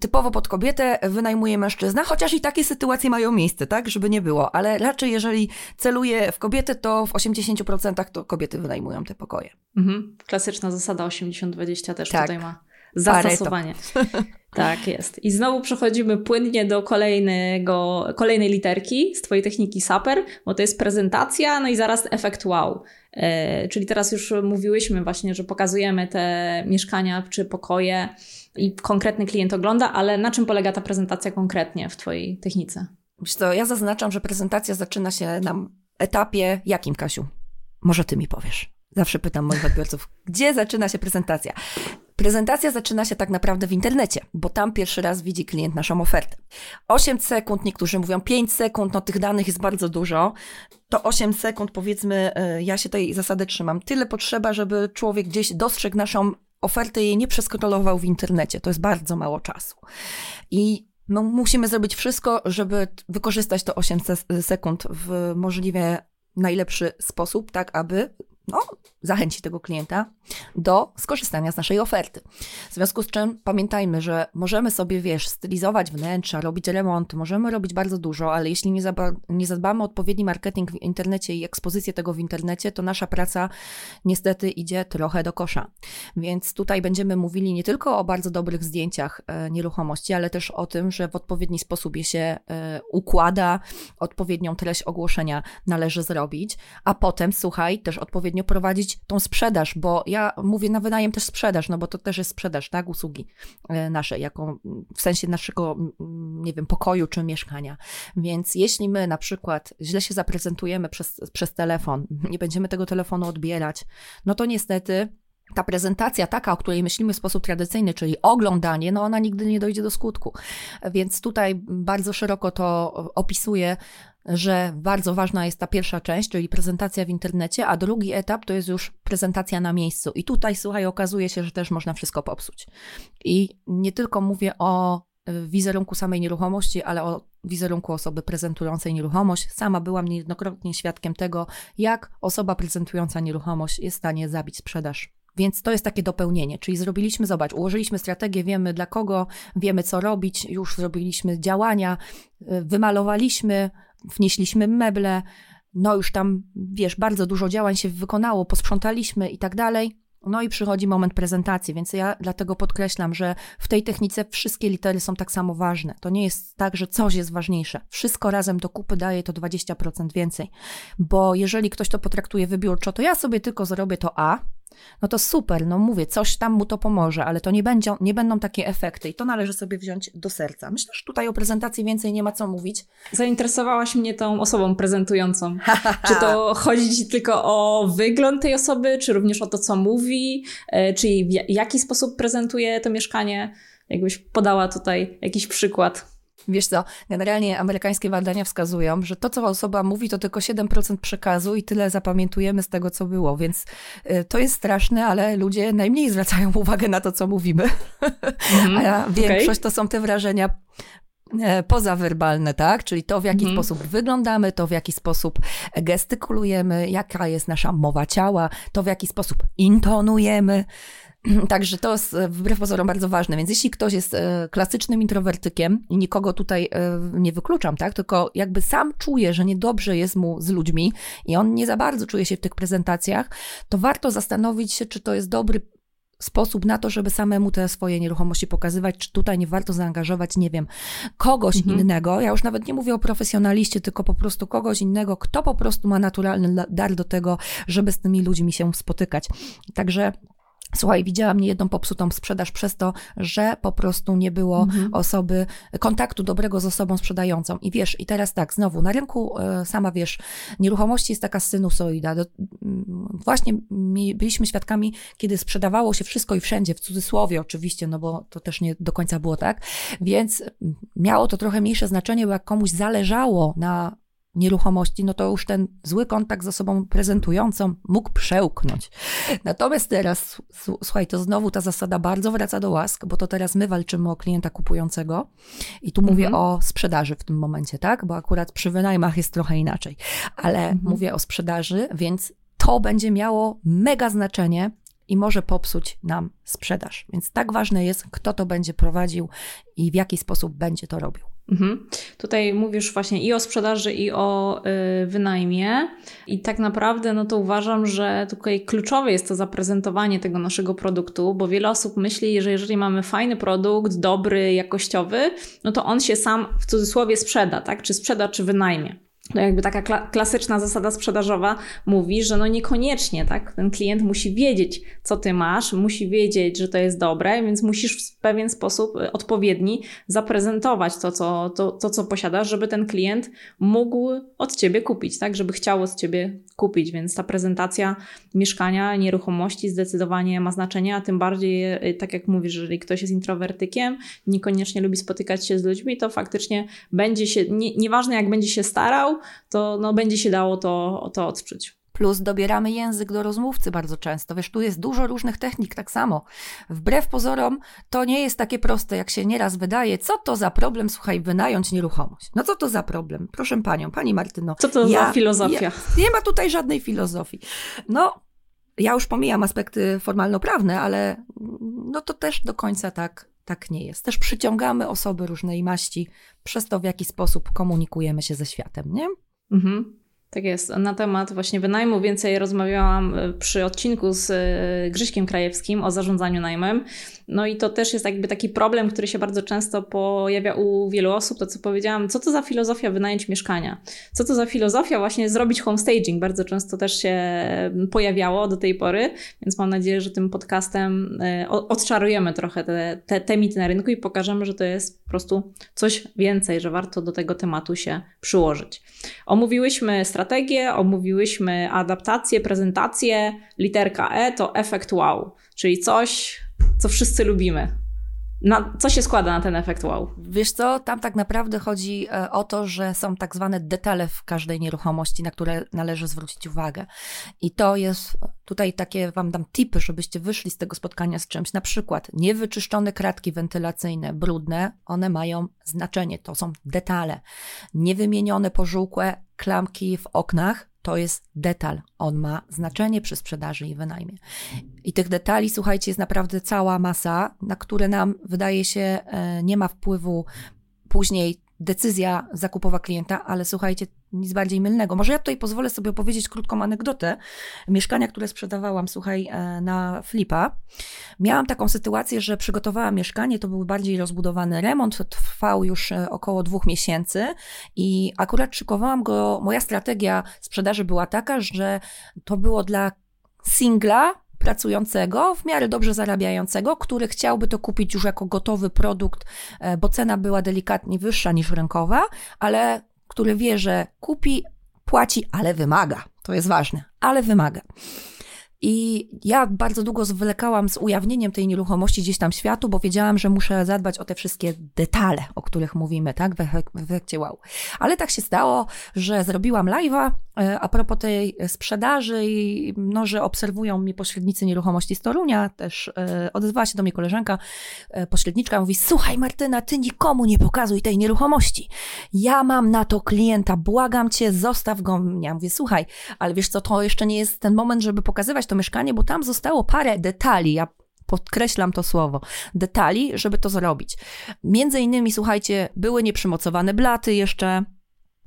typowo pod kobietę wynajmuje mężczyzna, chociaż i takie sytuacje mają miejsce, tak, żeby nie było, ale raczej jeżeli celuje w kobietę, to w 80% to kobiety wynajmują te pokoje. Mhm. Klasyczna zasada 80-20 też tak. tutaj ma zastosowanie. (laughs) Tak jest. I znowu przechodzimy płynnie do kolejnego, kolejnej literki z Twojej techniki SAPER, bo to jest prezentacja, no i zaraz efekt wow. E, czyli teraz już mówiłyśmy właśnie, że pokazujemy te mieszkania czy pokoje i konkretny klient ogląda, ale na czym polega ta prezentacja konkretnie w Twojej technice? Wiesz co, ja zaznaczam, że prezentacja zaczyna się na etapie jakim, Kasiu? Może Ty mi powiesz. Zawsze pytam moich odbiorców, gdzie zaczyna się prezentacja? Prezentacja zaczyna się tak naprawdę w internecie, bo tam pierwszy raz widzi klient naszą ofertę. 8 sekund, niektórzy mówią 5 sekund, no tych danych jest bardzo dużo. To 8 sekund, powiedzmy, e, ja się tej zasady trzymam. Tyle potrzeba, żeby człowiek gdzieś dostrzegł naszą ofertę i jej nie przeskrolował w internecie. To jest bardzo mało czasu. I no, musimy zrobić wszystko, żeby wykorzystać to 8 sekund w możliwie najlepszy sposób, tak aby no, zachęci tego klienta do skorzystania z naszej oferty. W związku z czym pamiętajmy, że możemy sobie, wiesz, stylizować wnętrza, robić remont, możemy robić bardzo dużo, ale jeśli nie, nie zadbamy o odpowiedni marketing w internecie i ekspozycję tego w internecie, to nasza praca niestety idzie trochę do kosza. Więc tutaj będziemy mówili nie tylko o bardzo dobrych zdjęciach e, nieruchomości, ale też o tym, że w odpowiedni sposób je się e, układa, odpowiednią treść ogłoszenia należy zrobić, a potem, słuchaj, też prowadzić tą sprzedaż, bo ja mówię na wynajem też sprzedaż, no bo to też jest sprzedaż, tak, usługi e, nasze, jako w sensie naszego, nie wiem, pokoju czy mieszkania. Więc jeśli my na przykład źle się zaprezentujemy przez, przez telefon, (laughs) nie będziemy tego telefonu odbierać, no to niestety ta prezentacja taka, o której myślimy w sposób tradycyjny, czyli oglądanie, no ona nigdy nie dojdzie do skutku. Więc tutaj bardzo szeroko to opisuję, że bardzo ważna jest ta pierwsza część, czyli prezentacja w internecie, a drugi etap to jest już prezentacja na miejscu. I tutaj, słuchaj, okazuje się, że też można wszystko popsuć. I nie tylko mówię o e, wizerunku samej nieruchomości, ale o wizerunku osoby prezentującej nieruchomość. Sama byłam niejednokrotnie świadkiem tego, jak osoba prezentująca nieruchomość jest w stanie zabić sprzedaż więc to jest takie dopełnienie, czyli zrobiliśmy, zobacz, ułożyliśmy strategię, wiemy dla kogo, wiemy co robić, już zrobiliśmy działania, y, wymalowaliśmy, wnieśliśmy meble, no już tam, wiesz, bardzo dużo działań się wykonało, posprzątaliśmy i tak dalej. No i przychodzi moment prezentacji, więc ja dlatego podkreślam, że w tej technice wszystkie litery są tak samo ważne. To nie jest tak, że coś jest ważniejsze. Wszystko razem do kupy daje to 20% więcej. Bo jeżeli ktoś to potraktuje wybiórczo, to ja sobie tylko zrobię to A, no to super, no mówię, coś tam mu to pomoże, ale to nie, będzie, nie będą takie efekty i to należy sobie wziąć do serca. Myślę, że tutaj o prezentacji więcej nie ma co mówić. Zainteresowałaś mnie tą osobą prezentującą. (laughs) czy to chodzi ci tylko o wygląd tej osoby, czy również o to, co mówi, e, czy w jaki sposób prezentuje to mieszkanie? Jakbyś podała tutaj jakiś przykład. Wiesz co, generalnie amerykańskie badania wskazują, że to, co osoba mówi, to tylko 7% przekazu i tyle zapamiętujemy z tego, co było, więc y, to jest straszne, ale ludzie najmniej zwracają (laughs) uwagę na to, co mówimy. Mm, A większość okay. to są te wrażenia e, pozawerbalne, tak? Czyli to, w jaki mm. sposób wyglądamy, to w jaki sposób gestykulujemy, jaka jest nasza mowa ciała, to w jaki sposób intonujemy. (clears throat) Także to jest e, wbrew pozorom bardzo ważne. Więc jeśli ktoś jest e, klasycznym introwertykiem i nikogo tutaj e, nie wykluczam, tak, tylko jakby sam czuje, że niedobrze jest mu z ludźmi i on nie za bardzo czuje się w tych prezentacjach, to warto zastanowić się, czy to jest dobry sposób na to, żeby samemu te swoje nieruchomości pokazywać, czy tutaj nie warto zaangażować, nie wiem, kogoś mhm. innego. Ja już nawet nie mówię o profesjonaliście, tylko po prostu kogoś innego, kto po prostu ma naturalny dar do tego, żeby z tymi ludźmi się spotykać. Także Słuchaj, widziałam niejedną popsutą sprzedaż przez to, że po prostu nie było mhm. osoby, kontaktu dobrego z osobą sprzedającą. I wiesz, i teraz tak, znowu, na rynku e, sama wiesz, nieruchomości jest taka sinusoida. Do, właśnie byliśmy świadkami, kiedy sprzedawało się wszystko i wszędzie, w cudzysłowie oczywiście, no bo to też nie do końca było tak, więc miało to trochę mniejsze znaczenie, bo jak komuś zależało na nieruchomości, no to już ten zły kontakt z osobą prezentującą mógł przełknąć. Natomiast teraz, słuchaj, to znowu ta zasada bardzo wraca do łask, bo to teraz my walczymy o klienta kupującego i tu mówię mhm. o sprzedaży w tym momencie, tak? Bo akurat przy wynajmach jest trochę inaczej, ale mhm. mówię o sprzedaży, więc to będzie miało mega znaczenie i może popsuć nam sprzedaż. Więc tak ważne jest, kto to będzie prowadził i w jaki sposób będzie to robił. Mhm. Tutaj mówisz właśnie i o sprzedaży, i o y, wynajmie. I tak naprawdę, no to uważam, że tutaj kluczowe jest to zaprezentowanie tego naszego produktu, bo wiele osób myśli, że jeżeli mamy fajny produkt, dobry, jakościowy, no to on się sam w cudzysłowie sprzeda, tak? Czy sprzeda, czy wynajmie no jakby taka kla klasyczna zasada sprzedażowa mówi, że no niekoniecznie, tak? Ten klient musi wiedzieć, co ty masz, musi wiedzieć, że to jest dobre, więc musisz w pewien sposób y, odpowiedni zaprezentować to, co, to, to, co posiadasz, żeby ten klient mógł od ciebie kupić, tak? Żeby chciał od ciebie kupić, więc ta prezentacja mieszkania, nieruchomości zdecydowanie ma znaczenie, a tym bardziej, y, tak jak mówisz, jeżeli ktoś jest introwertykiem, niekoniecznie lubi spotykać się z ludźmi, to faktycznie będzie się, nie, nieważne jak będzie się starał, to no, będzie się dało to, to odczuć. Plus dobieramy język do rozmówcy bardzo często. Wiesz, tu jest dużo różnych technik tak samo. Wbrew pozorom to nie jest takie proste, jak się nieraz wydaje. Co to za problem, słuchaj, wynająć nieruchomość? No co to za problem? Proszę panią, pani Martyno. Co to ja, za filozofia? Ja, nie ma tutaj żadnej filozofii. No, ja już pomijam aspekty formalno-prawne, ale no to też do końca tak tak nie jest. Też przyciągamy osoby różnej maści przez to, w jaki sposób komunikujemy się ze światem, nie? Mhm. Tak jest. Na temat właśnie wynajmu więcej rozmawiałam e, przy odcinku z e, Grzyśkiem Krajewskim o zarządzaniu najmem. No i to też jest jakby taki problem, który się bardzo często pojawia u wielu osób. To co powiedziałam, co to za filozofia wynająć mieszkania? Co to za filozofia właśnie zrobić homestaging? Bardzo często też się pojawiało do tej pory, więc mam nadzieję, że tym podcastem e, odczarujemy trochę te, te, te mity na rynku i pokażemy, że to jest po prostu coś więcej, że warto do tego tematu się przyłożyć. Omówiłyśmy strategię, omówiłyśmy adaptację, prezentację. Literka E to efekt wow, czyli coś, co wszyscy lubimy. Na, co się składa na ten efekt wow? Wiesz co, tam tak naprawdę chodzi e, o to, że są tak zwane detale w każdej nieruchomości, na które należy zwrócić uwagę. I to jest tutaj takie, wam dam tipy, żebyście wyszli z tego spotkania z czymś. Na przykład niewyczyszczone kratki wentylacyjne, brudne, one mają znaczenie, to są detale. Niewymienione, pożółkłe klamki w oknach, to jest detal. On ma znaczenie przy sprzedaży i wynajmie. I tych detali, słuchajcie, jest naprawdę cała masa, na które nam wydaje się e, nie ma wpływu później decyzja zakupowa klienta, ale słuchajcie, nic bardziej mylnego. Może ja tutaj pozwolę sobie opowiedzieć krótką anegdotę. Mieszkania, które sprzedawałam, słuchaj, e, na flipa. Miałam taką sytuację, że przygotowałam mieszkanie, to był bardziej rozbudowany remont, trwał już e, około dwóch miesięcy i akurat szykowałam go, moja strategia sprzedaży była taka, że to było dla singla, pracującego, w miarę dobrze zarabiającego, który chciałby to kupić już jako gotowy produkt, e, bo cena była delikatnie wyższa niż rynkowa, ale który wie, że kupi, płaci, ale wymaga. To jest ważne, ale wymaga. I ja bardzo długo zwlekałam z ujawnieniem tej nieruchomości gdzieś tam światu, bo wiedziałam, że muszę zadbać o te wszystkie detale, o których mówimy, tak, w efekcie wow. Ale tak się stało, że zrobiłam live'a a propos tej sprzedaży no, że obserwują mnie pośrednicy nieruchomości z Torunia, też e, odezwała się do mnie koleżanka, e, pośredniczka, mówi, słuchaj Martyna, ty nikomu nie pokazuj tej nieruchomości. Ja mam na to klienta, błagam cię, zostaw go. Ja mówię, słuchaj, ale wiesz co, to jeszcze nie jest ten moment, żeby pokazywać to mieszkanie, bo tam zostało parę detali. Ja podkreślam to słowo, detali, żeby to zrobić. Między innymi, słuchajcie, były nieprzymocowane blaty jeszcze,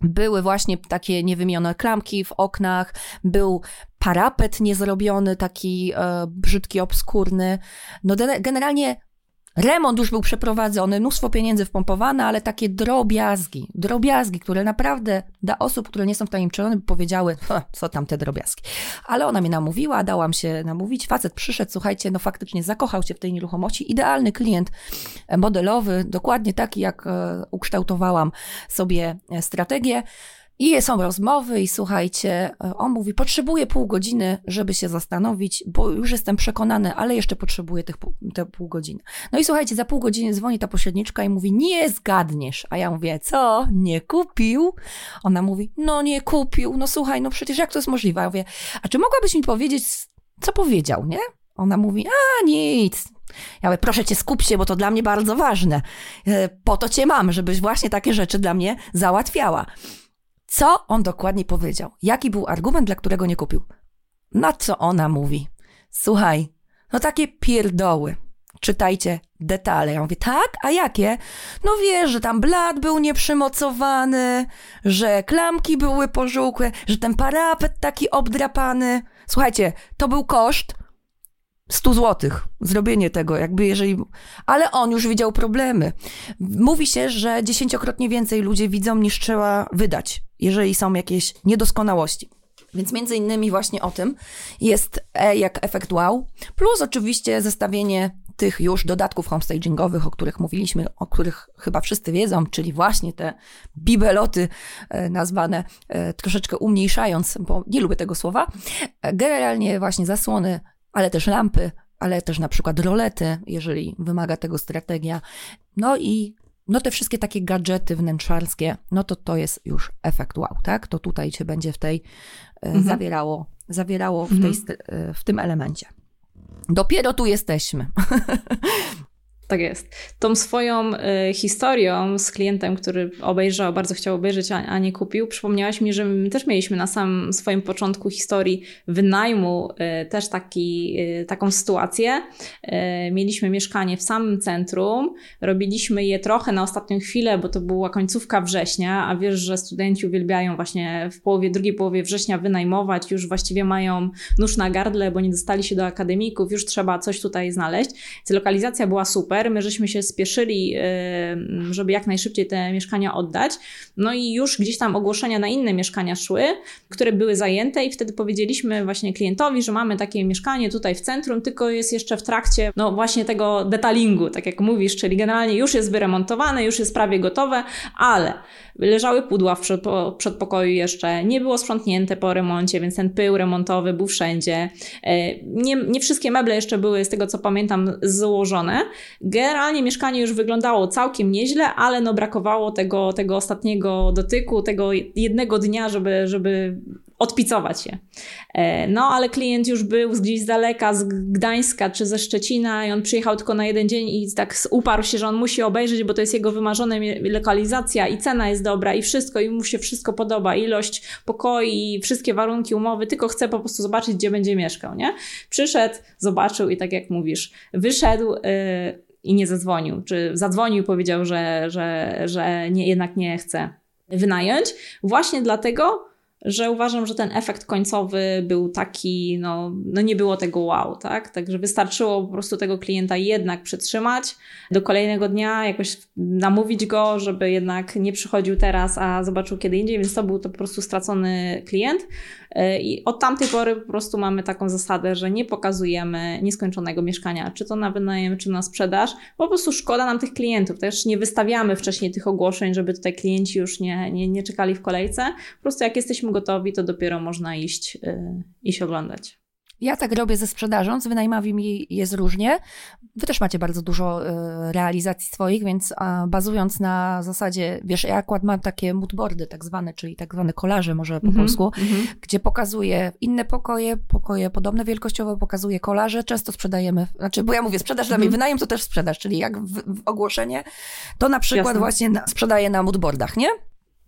były właśnie takie niewymienione klamki w oknach, był parapet niezrobiony, taki e, brzydki, obskurny. No generalnie Remont już był przeprowadzony, mnóstwo pieniędzy wpompowane, ale takie drobiazgi, drobiazgi, które naprawdę dla osób, które nie są wtajemniczone, by powiedziały, co tam te drobiazgi. Ale ona mnie namówiła, dałam się namówić. Facet przyszedł, słuchajcie, no faktycznie zakochał się w tej nieruchomości. Idealny klient modelowy, dokładnie taki, jak e, ukształtowałam sobie strategię. I są rozmowy, i słuchajcie, on mówi: Potrzebuję pół godziny, żeby się zastanowić, bo już jestem przekonany, ale jeszcze potrzebuję tych te pół godziny. No i słuchajcie, za pół godziny dzwoni ta pośredniczka i mówi: Nie zgadniesz. A ja mówię: Co? Nie kupił? Ona mówi: No, nie kupił. No słuchaj, no przecież jak to jest możliwe? Ja mówię: A czy mogłabyś mi powiedzieć, co powiedział, nie? Ona mówi: A nic. Ja mówię, proszę cię, skup się, bo to dla mnie bardzo ważne. E, po to cię mam, żebyś właśnie takie rzeczy dla mnie załatwiała. Co on dokładnie powiedział? Jaki był argument, dla którego nie kupił? Na co ona mówi? Słuchaj, no takie pierdoły. Czytajcie detale. Ja mówię, tak? A jakie? No wiesz, że tam blat był nieprzymocowany, że klamki były pożółkłe, że ten parapet taki obdrapany. Słuchajcie, to był koszt 100 złotych. Zrobienie tego, jakby jeżeli. Ale on już widział problemy. Mówi się, że dziesięciokrotnie więcej ludzie widzą niż trzeba wydać, jeżeli są jakieś niedoskonałości. Więc między innymi właśnie o tym jest E jak efekt wow, plus oczywiście zestawienie tych już dodatków homestagingowych, o których mówiliśmy, o których chyba wszyscy wiedzą, czyli właśnie te bibeloty e, nazwane e, troszeczkę umniejszając, bo nie lubię tego słowa. E, generalnie właśnie zasłony ale też lampy, ale też na przykład rolety, jeżeli wymaga tego strategia. No i no te wszystkie takie gadżety wnętrzarskie, no to to jest już efekt wow, tak? To tutaj się będzie w tej e, mhm. zawierało, zawierało w, tej, mhm. e, w tym elemencie. Dopiero tu jesteśmy. (laughs) Tak jest. Tą swoją y, historią z klientem, który obejrzał, bardzo chciał obejrzeć, a, a, nie kupił, przypomniałaś mi, że my też mieliśmy na samym swoim początku historii wynajmu y, też taki, y, taką sytuację. Mieliśmy mieszkanie w samym centrum, robiliśmy je trochę na ostatnią chwilę, bo to była końcówka września, a wiesz, że studenci uwielbiają właśnie w połowie, drugiej połowie września wynajmować, już właściwie mają nóż na gardle, bo nie dostali się do akademików, już trzeba coś tutaj znaleźć. Więc lokalizacja była super super. My żeśmy się spieszyli, y, żeby jak najszybciej te mieszkania oddać. No i już gdzieś tam ogłoszenia na inne mieszkania szły, które były zajęte i wtedy powiedzieliśmy właśnie klientowi, że mamy takie mieszkanie tutaj w centrum, tylko jest jeszcze w trakcie no właśnie tego detalingu, tak jak mówisz, czyli generalnie już jest wyremontowane, już jest prawie gotowe, ale leżały pudła w przedpokoju jeszcze, nie było sprzątnięte po remoncie, więc ten pył remontowy był wszędzie. E, nie, nie wszystkie meble jeszcze były, z tego co pamiętam, złożone. Generalnie mieszkanie już wyglądało całkiem nieźle, ale no brakowało tego, tego ostatniego dotyku, tego jednego dnia, żeby, żeby odpicować je. No, ale klient już był gdzieś z daleka, z Gdańska czy ze Szczecina i on przyjechał tylko na jeden dzień i tak uparł się, że on musi obejrzeć, bo to jest jego wymarzona lokalizacja i cena jest dobra i wszystko i mu się wszystko podoba, ilość pokoi, wszystkie warunki umowy, tylko chce po prostu zobaczyć, gdzie będzie mieszkał, nie? Przyszedł, zobaczył i tak jak mówisz, wyszedł, yy, i nie zadzwonił, czy zadzwonił i powiedział, że, że, że nie, jednak nie chce wynająć, właśnie dlatego, że uważam, że ten efekt końcowy był taki, no, no nie było tego wow, tak? Także wystarczyło po prostu tego klienta jednak przytrzymać do kolejnego dnia, jakoś namówić go, żeby jednak nie przychodził teraz, a zobaczył kiedy indziej, więc to był to po prostu stracony klient. E, I od tamtej pory po prostu mamy taką zasadę, że nie pokazujemy nieskończonego mieszkania, czy to na wynajem, czy na sprzedaż. Po prostu szkoda nam tych klientów. Też nie wystawiamy wcześniej tych ogłoszeń, żeby tutaj klienci już nie, nie, nie czekali w kolejce. Po prostu jak jesteśmy gotowi, to dopiero można iść, yy, iść oglądać. Ja tak robię ze sprzedażą, z wynajmami jest różnie. Wy też macie bardzo dużo e, realizacji swoich, więc bazując na zasadzie, wiesz, ja akurat mam takie moodboardy tak zwane, czyli tak zwane kolaże może po mm -hmm, polsku, mm -hmm. gdzie pokazuję inne pokoje, pokoje podobne wielkościowo, pokazuję kolaże, często sprzedajemy, znaczy, bo ja mówię, sprzedaż mm -hmm. dla mnie, mhm. wynajem to też sprzedaż, czyli jak w, w ogłoszenie, to na przykład Jasne. właśnie na, sprzedaję na moodboardach, nie?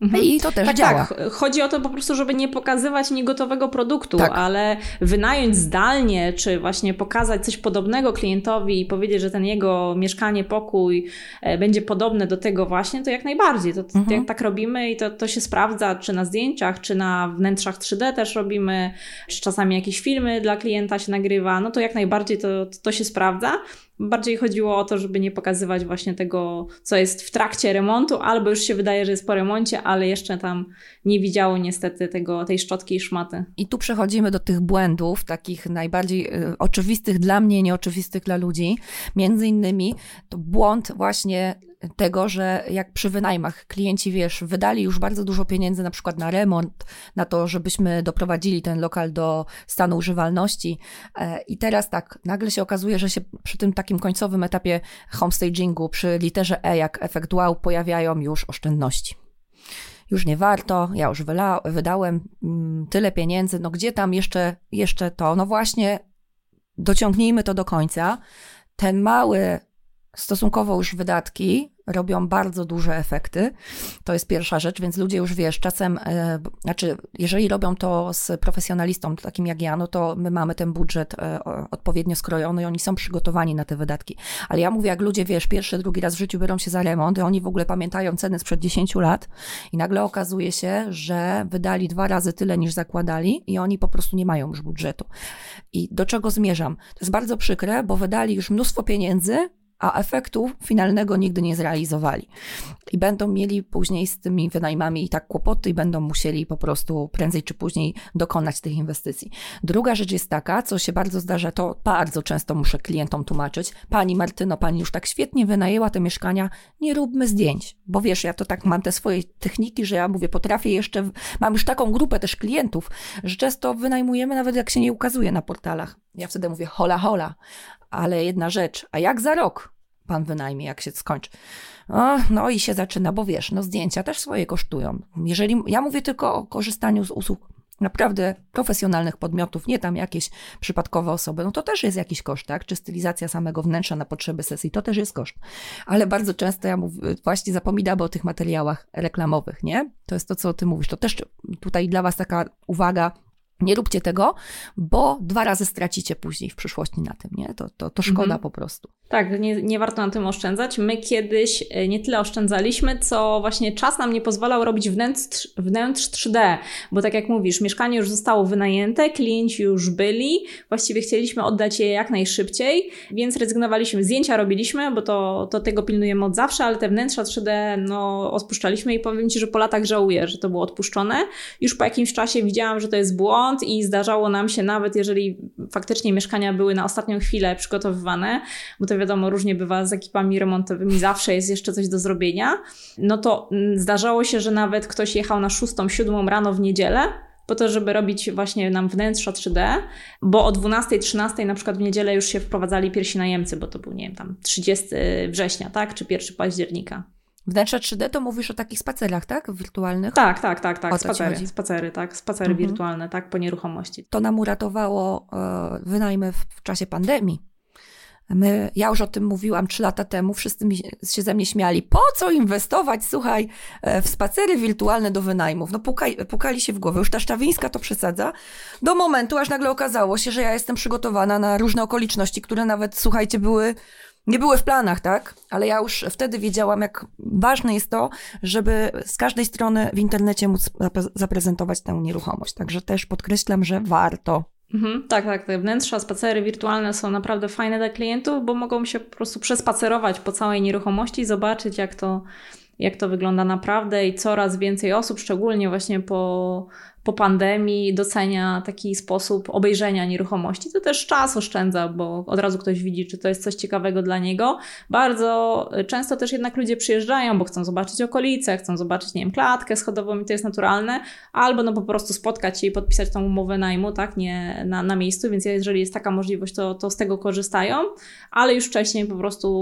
Mhm. I to też tak, działa. Tak, chodzi o to po prostu, żeby nie pokazywać niegotowego produktu, tak. ale wynająć zdalnie, czy właśnie pokazać coś podobnego klientowi i powiedzieć, że ten jego mieszkanie, pokój e, będzie podobne do tego właśnie, to jak najbardziej. To, mhm. jak tak robimy i to, to się sprawdza, czy na zdjęciach, czy na wnętrzach 3D też robimy, czy czasami jakieś filmy dla klienta się nagrywa, no to jak najbardziej to, to się sprawdza. Bardziej chodziło o to, żeby nie pokazywać właśnie tego, co jest w trakcie remontu, albo już się wydaje, że jest po remoncie, ale jeszcze tam nie widziało niestety tego, tej szczotki i szmaty. I tu przechodzimy do tych błędów, takich najbardziej y, oczywistych dla mnie, nieoczywistych dla ludzi. Między innymi to błąd właśnie tego, że jak przy wynajmach klienci, wiesz, wydali już bardzo dużo pieniędzy na przykład na remont, na to, żebyśmy doprowadzili ten lokal do stanu używalności e, i teraz tak, nagle się okazuje, że się przy tym takim końcowym etapie homestagingu, przy literze E jak efekt wow, pojawiają już oszczędności już nie warto, ja już wyla, wydałem mm, tyle pieniędzy, no gdzie tam jeszcze, jeszcze to? No właśnie, dociągnijmy to do końca. Ten mały stosunkowo już wydatki robią bardzo duże efekty. To jest pierwsza rzecz, więc ludzie już wiesz, czasem, e, znaczy, jeżeli robią to z profesjonalistą takim jak ja, no to my mamy ten budżet e, odpowiednio skrojony i oni są przygotowani na te wydatki. Ale ja mówię, jak ludzie, wiesz, pierwszy, drugi raz w życiu biorą się za remont i oni w ogóle pamiętają ceny sprzed 10 lat i nagle okazuje się, że wydali dwa razy tyle niż zakładali i oni po prostu nie mają już budżetu. I do czego zmierzam? To jest bardzo przykre, bo wydali już mnóstwo pieniędzy, a efektu finalnego nigdy nie zrealizowali. I będą mieli później z tymi wynajmami i tak kłopoty i będą musieli po prostu prędzej czy później dokonać tych inwestycji. Druga rzecz jest taka, co się bardzo zdarza, to bardzo często muszę klientom tłumaczyć. Pani Martyno, pani już tak świetnie wynajęła te mieszkania, nie róbmy zdjęć, bo wiesz, ja to tak mam te swoje techniki, że ja mówię, potrafię jeszcze, mam już taką grupę też klientów, że często wynajmujemy nawet jak się nie ukazuje na portalach. Ja wtedy mówię hola hola, ale jedna rzecz, a jak za rok pan wynajmie, jak się skończy? O, no i się zaczyna, bo wiesz, no zdjęcia też swoje kosztują. Jeżeli, ja mówię tylko o korzystaniu z usług naprawdę profesjonalnych podmiotów, nie tam jakieś przypadkowe osoby, no to też jest jakiś koszt, tak? Czy stylizacja samego wnętrza na potrzeby sesji, to też jest koszt. Ale bardzo często ja mówię, właśnie zapominamy o tych materiałach reklamowych, nie? To jest to, co ty mówisz. To też tutaj dla was taka uwaga, nie róbcie tego, bo dwa razy stracicie później w przyszłości na tym, nie? To, to, to szkoda mhm. po prostu. Tak, nie, nie warto na tym oszczędzać. My kiedyś e, nie tyle oszczędzaliśmy, co właśnie czas nam nie pozwalał robić wnętrz, wnętrz 3D, bo tak jak mówisz, mieszkanie już zostało wynajęte, klienci już byli, właściwie chcieliśmy oddać je jak najszybciej, więc rezygnowaliśmy. Zdjęcia robiliśmy, bo to, to tego pilnujemy od zawsze, ale te wnętrza 3D no, odpuszczaliśmy i powiem Ci, że po latach żałuję, że to było odpuszczone. Już po jakimś czasie widziałam, że to jest błąd i zdarzało nam się nawet, jeżeli faktycznie mieszkania były na ostatnią chwilę przygotowywane, bo to wiadomo, różnie bywa z ekipami remontowymi, zawsze jest jeszcze coś do zrobienia, no to mm, zdarzało się, że nawet ktoś jechał na 6-7 rano w niedzielę, po to, żeby robić właśnie nam wnętrza 3D, bo o 12-13 na przykład w niedzielę już się wprowadzali pierwsi najemcy, bo to był, nie wiem, tam 30 września, tak, czy 1 października. Wnętrza 3D to mówisz o takich spacerach, tak? Wirtualnych? Tak, tak, tak, tak. Spacery, spacery, tak. Spacery mhm. wirtualne, tak, po nieruchomości. To nam uratowało e, wynajmy w, w czasie pandemii My, ja już o tym mówiłam trzy lata temu, wszyscy mi się ze mnie śmiali. Po co inwestować, słuchaj, e, w spacery wirtualne do wynajmów? No pukali się w głowę. Już ta Szczawińska to przesadza. Do momentu, aż nagle okazało się, że ja jestem przygotowana na różne okoliczności, które nawet, słuchajcie, były nie były w planach, tak? Ale ja już wtedy wiedziałam, jak ważne jest to, żeby z każdej strony w internecie móc zaprezentować tę nieruchomość. Także też podkreślam, że warto. Mhm, tak, tak. Te wnętrza, spacery wirtualne są naprawdę fajne dla klientów, bo mogą się po prostu przespacerować po całej nieruchomości, zobaczyć jak to, jak to wygląda naprawdę i coraz więcej osób, szczególnie właśnie po po pandemii docenia taki sposób obejrzenia nieruchomości. To też czas oszczędza, bo od razu ktoś widzi, czy to jest coś ciekawego dla niego. Bardzo często też jednak ludzie przyjeżdżają, bo chcą zobaczyć okolice, chcą zobaczyć, nie wiem, klatkę schodową i to jest naturalne, albo no po prostu spotkać się i podpisać tą umowę najmu, tak, nie na, na miejscu, więc jeżeli jest taka możliwość, to, to z tego korzystają, ale już wcześniej po prostu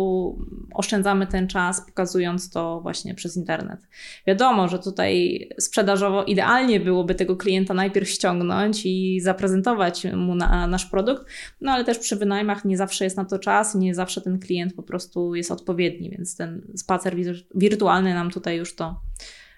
oszczędzamy ten czas, pokazując to właśnie przez internet. Wiadomo, że tutaj sprzedażowo idealnie byłoby tego tego klienta najpierw ściągnąć i zaprezentować mu na, nasz produkt, no ale też przy wynajmach nie zawsze jest na to czas, nie zawsze ten klient po prostu jest odpowiedni, więc ten spacer wirtualny nam tutaj już to,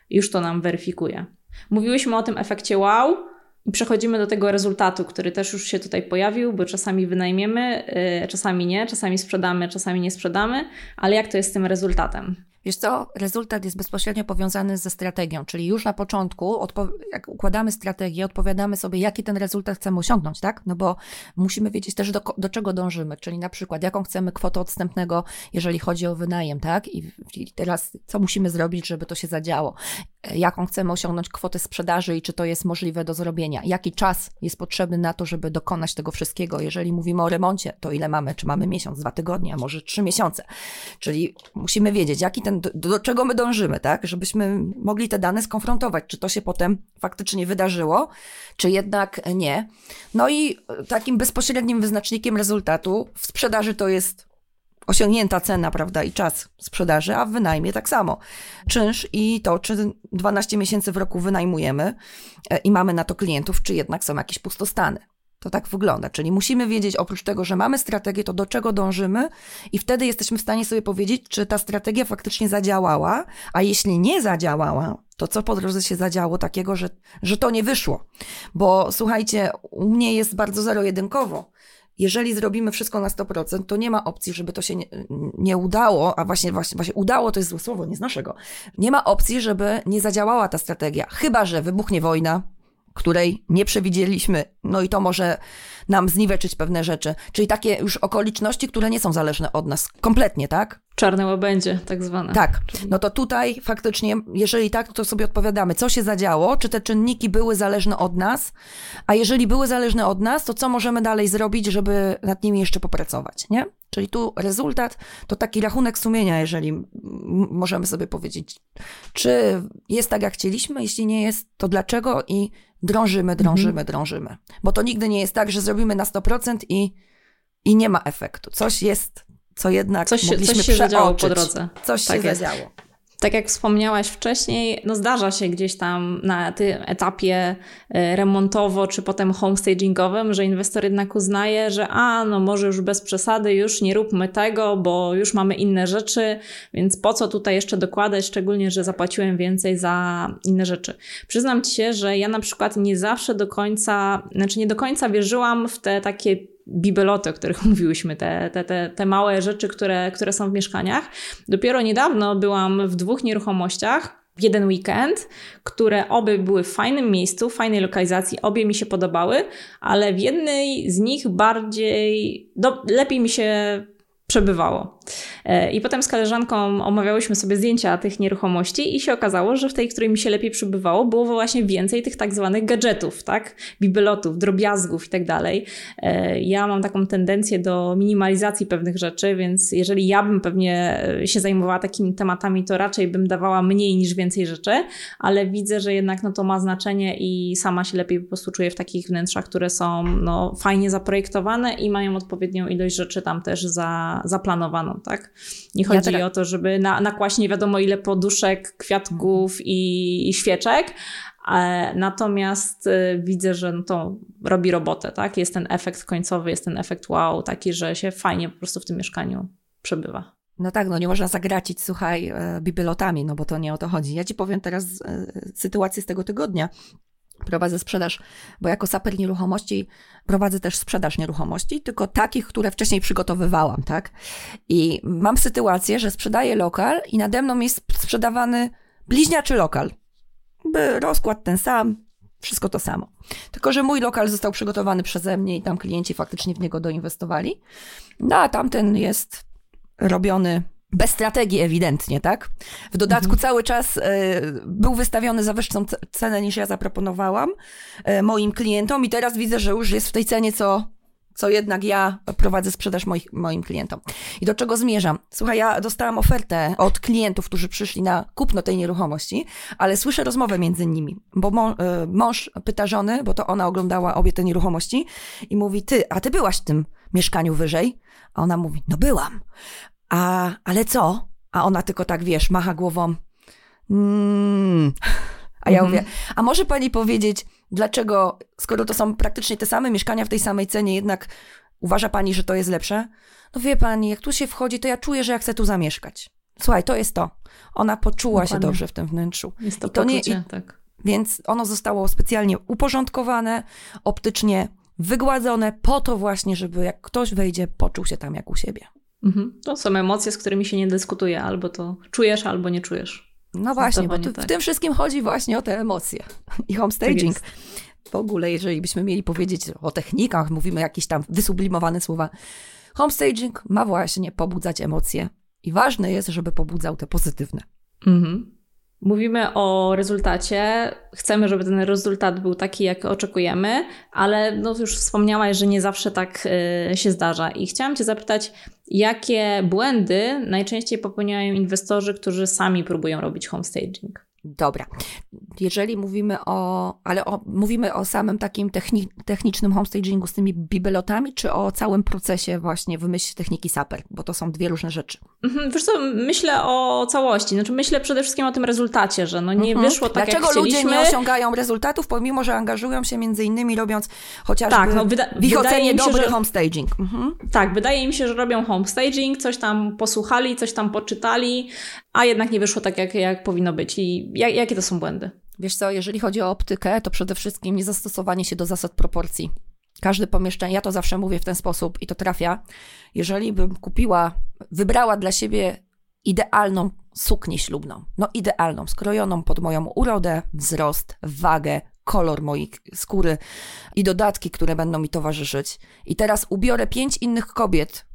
już to nam weryfikuje. Mówiłyśmy o tym efekcie wow, i przechodzimy do tego rezultatu, który też już się tutaj pojawił, bo czasami wynajmiemy, yy, czasami nie, czasami sprzedamy, czasami nie sprzedamy, ale jak to jest z tym rezultatem? Wiesz co, rezultat jest bezpośrednio powiązany ze strategią, czyli już na początku, jak układamy strategię, odpowiadamy sobie, jaki ten rezultat chcemy osiągnąć, tak? No bo musimy wiedzieć też, do, do czego dążymy, czyli na przykład, jaką chcemy kwotę odstępnego, jeżeli chodzi o wynajem, tak? I, I teraz, co musimy zrobić, żeby to się zadziało? jaką chcemy osiągnąć kwotę sprzedaży i czy to jest możliwe do zrobienia. Jaki czas jest potrzebny na to, żeby dokonać tego wszystkiego. Jeżeli mówimy o remoncie, to ile mamy? Czy mamy miesiąc, dwa tygodnie, a może trzy miesiące? Czyli musimy wiedzieć, jaki ten, do, do czego my dążymy, tak? Żebyśmy mogli te dane skonfrontować, czy to się potem faktycznie wydarzyło, czy jednak nie. No i takim bezpośrednim wyznacznikiem rezultatu w sprzedaży to jest osiągnięta cena, prawda, i czas sprzedaży, a w wynajmie tak samo. Czynsz i to, czy 12 miesięcy w roku wynajmujemy e, i mamy na to klientów, czy jednak są jakieś pustostany. To tak wygląda. Czyli musimy wiedzieć, oprócz tego, że mamy strategię, to do czego dążymy, i wtedy jesteśmy w stanie sobie powiedzieć, czy ta strategia faktycznie zadziałała, a jeśli nie zadziałała, to co po drodze się zadziało takiego, że, że to nie wyszło. Bo słuchajcie, u mnie jest bardzo zero-jedynkowo jeżeli zrobimy wszystko na 100%, to nie ma opcji, żeby to się nie, nie, udało, a właśnie, właśnie, właśnie udało to jest złe słowo, nie z naszego. Nie ma opcji, żeby nie zadziałała ta strategia. Chyba, że wybuchnie wojna, której nie przewidzieliśmy, no i to może nam zniweczyć pewne rzeczy. Czyli takie już okoliczności, które nie są zależne od nas kompletnie, tak? Czarne łabędzie, tak zwane. Tak. No to tutaj faktycznie, jeżeli tak, to sobie odpowiadamy, co się zadziało, czy te czynniki były zależne od nas, a jeżeli były zależne od nas, to co możemy dalej zrobić, żeby nad nimi jeszcze popracować, nie? Czyli tu rezultat to taki rachunek sumienia, jeżeli możemy sobie powiedzieć, czy jest tak, jak chcieliśmy, jeśli nie jest, to dlaczego i drążymy, drążymy, mhm. drążymy. Bo to nigdy nie jest tak, że zrobimy na 100% i, i nie ma efektu. Coś jest, co jednak coś, mogliśmy coś się zadziało po drodze. Coś tak się jest. zadziało. Tak jak wspomniałaś wcześniej, no zdarza się gdzieś tam na tym etapie e, remontowo czy potem homestagingowym, że inwestor jednak uznaje, że a, no może już bez przesady, już nie róbmy tego, bo już mamy inne rzeczy, więc po co tutaj jeszcze dokładać, szczególnie, że zapłaciłem więcej za inne rzeczy. Przyznam Ci się, że ja na przykład nie zawsze do końca, znaczy nie do końca wierzyłam w te takie bibeloty, o których (laughs) mówiłyśmy, te, te, te, te małe rzeczy, które, które są w mieszkaniach. Dopiero niedawno byłam w dwóch nieruchomościach, w jeden weekend, które obie były w fajnym miejscu, w fajnej lokalizacji, obie mi się podobały, ale w jednej z nich bardziej, do, lepiej mi się przebywało. E, I potem z koleżanką omawiałyśmy sobie zdjęcia tych nieruchomości i się okazało, że w tej, której mi się lepiej przybywało, było właśnie więcej tych tak zwanych gadżetów, tak? Bibelotów, drobiazgów i tak dalej. E, ja mam taką tendencję do minimalizacji pewnych rzeczy, więc jeżeli ja bym pewnie e, się zajmowała takimi tematami, to raczej bym dawała mniej niż więcej rzeczy, ale widzę, że jednak no, to ma znaczenie i sama się lepiej po prostu czuję w takich wnętrzach, które są no, fajnie zaprojektowane i mają odpowiednią ilość rzeczy tam też za, zaplanowaną, tak? Nie chodzi ja o to, żeby na, nakłaść nie wiadomo ile poduszek, kwiatków i, i świeczek, e, Natomiast e, widzę, że no to robi robotę, tak? Jest ten efekt końcowy, jest ten efekt wow, taki, że się fajnie po prostu w tym mieszkaniu przebywa. No tak, no nie można zagracić, słuchaj, e, bibelotami, no bo to nie o to chodzi. Ja ci powiem teraz sytuację z tego tygodnia prowadzę sprzedaż, bo jako saper nieruchomości prowadzę też sprzedaż nieruchomości, tylko takich, które wcześniej przygotowywałam, tak? I mam sytuację, że sprzedaję lokal i nade mną jest sprzedawany bliźniaczy lokal. By rozkład ten sam, wszystko to samo. Tylko, że mój lokal został przygotowany przeze mnie i tam klienci faktycznie w niego doinwestowali. No a tamten jest robiony bez strategii ewidentnie, tak? W dodatku mhm. cały czas y, był wystawiony za wyższą cenę niż ja zaproponowałam y, moim klientom i teraz widzę, że już jest w tej cenie, co, co jednak ja prowadzę sprzedaż moich, moim klientom. I do czego zmierzam? Słuchaj, ja dostałam ofertę od klientów, którzy przyszli na kupno tej nieruchomości, ale słyszę rozmowę między nimi, bo mąż, y, mąż pyta żony, bo to ona oglądała obie te nieruchomości i mówi, ty, a ty byłaś w tym mieszkaniu wyżej? A ona mówi, no byłam. A, ale co? A ona tylko tak, wiesz, macha głową. Mm. A ja mhm. mówię, a może pani powiedzieć, dlaczego, skoro to są praktycznie te same mieszkania w tej samej cenie, jednak uważa pani, że to jest lepsze? No wie pani, jak tu się wchodzi, to ja czuję, że ja chcę tu zamieszkać. Słuchaj, to jest to. Ona poczuła Dokładnie. się dobrze w tym wnętrzu. Jest to, I to poczucie, nie, i, tak. Więc ono zostało specjalnie uporządkowane, optycznie wygładzone po to właśnie, żeby jak ktoś wejdzie, poczuł się tam jak u siebie. Mhm. To są emocje, z którymi się nie dyskutuje. Albo to czujesz, albo nie czujesz. No właśnie, bo tu, tak. w tym wszystkim chodzi właśnie o te emocje. (laughs) I homestaging. Tak w ogóle, jeżeli byśmy mieli powiedzieć o technikach, mówimy jakieś tam wysublimowane słowa. Homestaging ma właśnie pobudzać emocje. I ważne jest, żeby pobudzał te pozytywne. Mhm. Mówimy o rezultacie, chcemy, żeby ten rezultat był taki, jak oczekujemy, ale no już wspomniałaś, że nie zawsze tak y, się zdarza. I chciałam Cię zapytać, jakie błędy najczęściej popełniają inwestorzy, którzy sami próbują robić homestaging? Dobra. Jeżeli mówimy o, ale o, mówimy o samym takim techni, technicznym homestagingu z tymi bibelotami, czy o całym procesie właśnie wymyśl techniki SAPER, bo to są dwie różne rzeczy. Mhm, wiesz co, myślę o całości, znaczy myślę przede wszystkim o tym rezultacie, że no nie mhm. wyszło tak Dlaczego jak ludzie nie osiągają rezultatów, pomimo, że angażują się między innymi robiąc chociażby tak, no, wyda- w ich ocenie dobry że... homestaging. Mhm. Tak, wydaje mi się, że robią homestaging, coś tam posłuchali, coś tam poczytali, a jednak nie wyszło tak, jak, jak powinno być. I jak, jakie to są błędy? Wiesz co, jeżeli chodzi o optykę, to przede wszystkim niezastosowanie się do zasad proporcji. Każde pomieszczenie, ja to zawsze mówię w ten sposób i to trafia. Jeżeli bym kupiła, wybrała dla siebie idealną suknię ślubną, no idealną, skrojoną pod moją urodę, wzrost, wagę, kolor mojej skóry i dodatki, które będą mi towarzyszyć. I teraz ubiorę pięć innych kobiet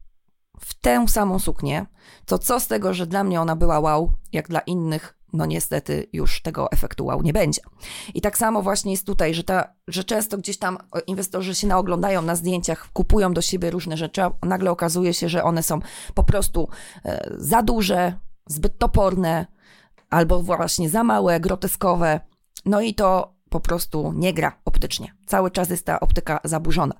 w tę samą suknię, to co z tego, że dla mnie ona była wow, jak dla innych, no niestety już tego efektu wow nie będzie. I tak samo właśnie jest tutaj, że, ta, że często gdzieś tam inwestorzy się naoglądają na zdjęciach, kupują do siebie różne rzeczy, a nagle okazuje się, że one są po prostu e, za duże, zbyt toporne, albo właśnie za małe, groteskowe. No i to po prostu nie gra optycznie. Cały czas jest ta optyka zaburzona.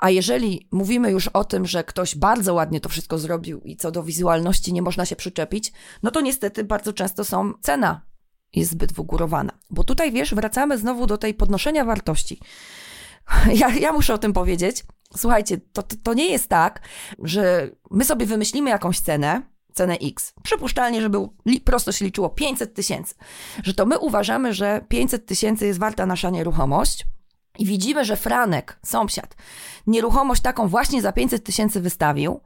A jeżeli mówimy już o tym, że ktoś bardzo ładnie to wszystko zrobił i co do wizualności nie można się przyczepić, no to niestety bardzo często są cena jest zbyt wygórowana. Bo tutaj wiesz, wracamy znowu do tej podnoszenia wartości. (laughs) Ja, ja muszę o tym powiedzieć. Słuchajcie, to, to, to nie jest tak, że my sobie wymyślimy jakąś cenę, cenę X. Przypuszczalnie, żeby prosto się liczyło 500 tysięcy. Że to my uważamy, że 500 tysięcy jest warta nasza nieruchomość. I widzimy, że Franek, sąsiad, nieruchomość taką właśnie za 500 tysięcy wystawił,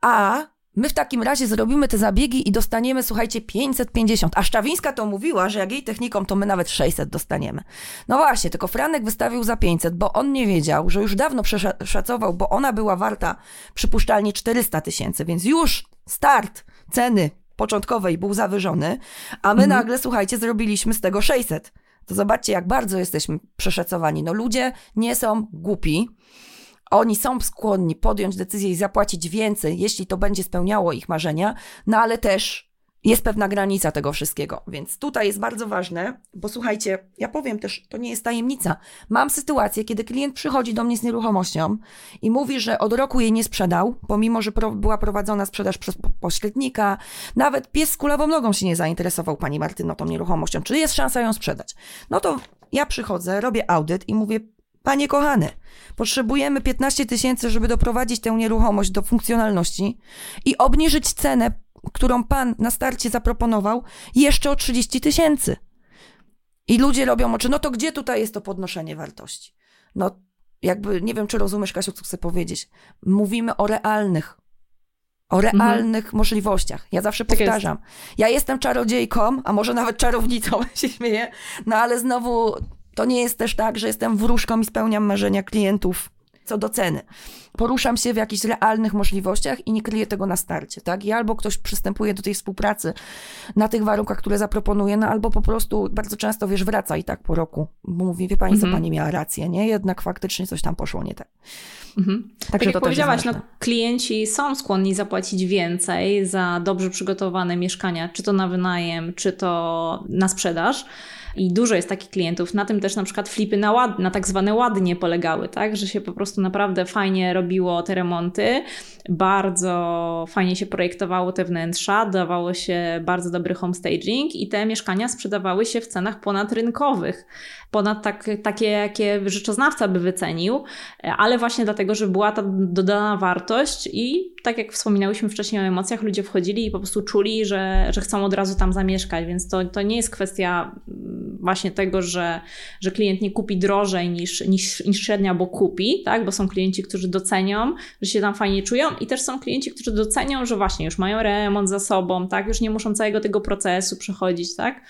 a my w takim razie zrobimy te zabiegi i dostaniemy, słuchajcie, 550. A Szczawińska to mówiła, że jak jej techniką, to my nawet 600 dostaniemy. No właśnie, tylko Franek wystawił za 500, bo on nie wiedział, że już dawno przeszacował, bo ona była warta przypuszczalnie 400 tysięcy, więc już start ceny początkowej był zawyżony, a my mhm. nagle, słuchajcie, zrobiliśmy z tego 600. To zobaczcie, jak bardzo jesteśmy przeszacowani. No ludzie nie są głupi. Oni są skłonni podjąć decyzję i zapłacić więcej, jeśli to będzie spełniało ich marzenia, no ale też jest pewna granica tego wszystkiego. Więc tutaj jest bardzo ważne, bo słuchajcie, ja powiem też, to nie jest tajemnica. Mam sytuację, kiedy klient przychodzi do mnie z nieruchomością i mówi, że od roku jej nie sprzedał, pomimo, że pro, była prowadzona sprzedaż przez pośrednika. Nawet pies z kulawą nogą się nie zainteresował pani Martyno tą nieruchomością. Czy jest szansa ją sprzedać? No to ja przychodzę, robię audyt i mówię, Panie kochany, potrzebujemy 15 tysięcy, żeby doprowadzić tę nieruchomość do funkcjonalności i obniżyć cenę którą pan na starcie zaproponował, jeszcze o 30 tysięcy. I ludzie robią oczy, no to gdzie tutaj jest to podnoszenie wartości? No, jakby, nie wiem, czy rozumiesz, Kasiu, co chcę powiedzieć. Mówimy o realnych, o realnych mhm. możliwościach. Ja zawsze tak powtarzam. Jest. Ja jestem czarodziejką, a może nawet czarownicą, (laughs) się śmieję, no ale znowu to nie jest też tak, że jestem wróżką i spełniam marzenia klientów co do ceny. Poruszam się w jakichś realnych możliwościach i nie kryję tego na starcie, tak? I albo ktoś przystępuje do tej współpracy na tych warunkach, które zaproponuje, no albo po prostu bardzo często, wiesz, wraca i tak po roku. Mówi, wie pani, mhm. co pani miała rację, nie? Jednak faktycznie coś tam poszło nie tak. Mhm. Także tak jak to powiedziałaś, no, klienci są skłonni zapłacić więcej za dobrze przygotowane mieszkania, czy to na wynajem, czy to na sprzedaż i dużo jest takich klientów. Na tym też na przykład flipy na, ład, na tak zwane ładnie polegały, tak? Że się po prostu naprawdę fajnie robiło te remonty, bardzo fajnie się projektowało te wnętrza, dawało się bardzo dobry homestaging i te mieszkania sprzedawały się w cenach ponadrynkowych ponad tak, takie, jakie rzeczoznawca by wycenił, ale właśnie dlatego, że była ta dodana wartość i tak jak wspominałyśmy wcześniej o emocjach, ludzie wchodzili i po prostu czuli, że, że chcą od razu tam zamieszkać, więc to, to nie jest kwestia właśnie tego, że, że klient nie kupi drożej niż, niż, niż średnia, bo kupi, tak? bo są klienci, którzy docenią, że się tam fajnie czują i też są klienci, którzy docenią, że właśnie już mają remont za sobą, tak? już nie muszą całego tego procesu przechodzić, tak?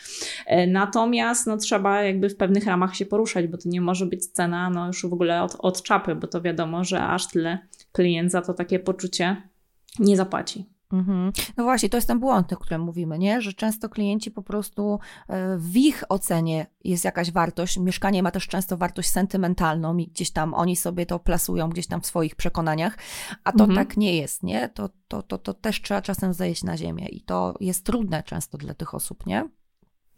E, natomiast no, trzeba jakby w pewnych ramach się poruszać, bo to nie może być cena no już w ogóle od, od czapy, bo to wiadomo, że aż tyle klient za to takie poczucie nie zapłaci. Mhm. No właśnie, to jest ten błąd, o którym mówimy, nie? że często klienci po prostu e, w ich ocenie jest jakaś wartość. Mieszkanie ma też często wartość sentymentalną i gdzieś tam oni sobie to plasują gdzieś tam w swoich przekonaniach, a to mhm. tak nie jest, nie? To, to, to, to też trzeba czasem zejść na ziemię i to jest trudne często dla tych osób, nie?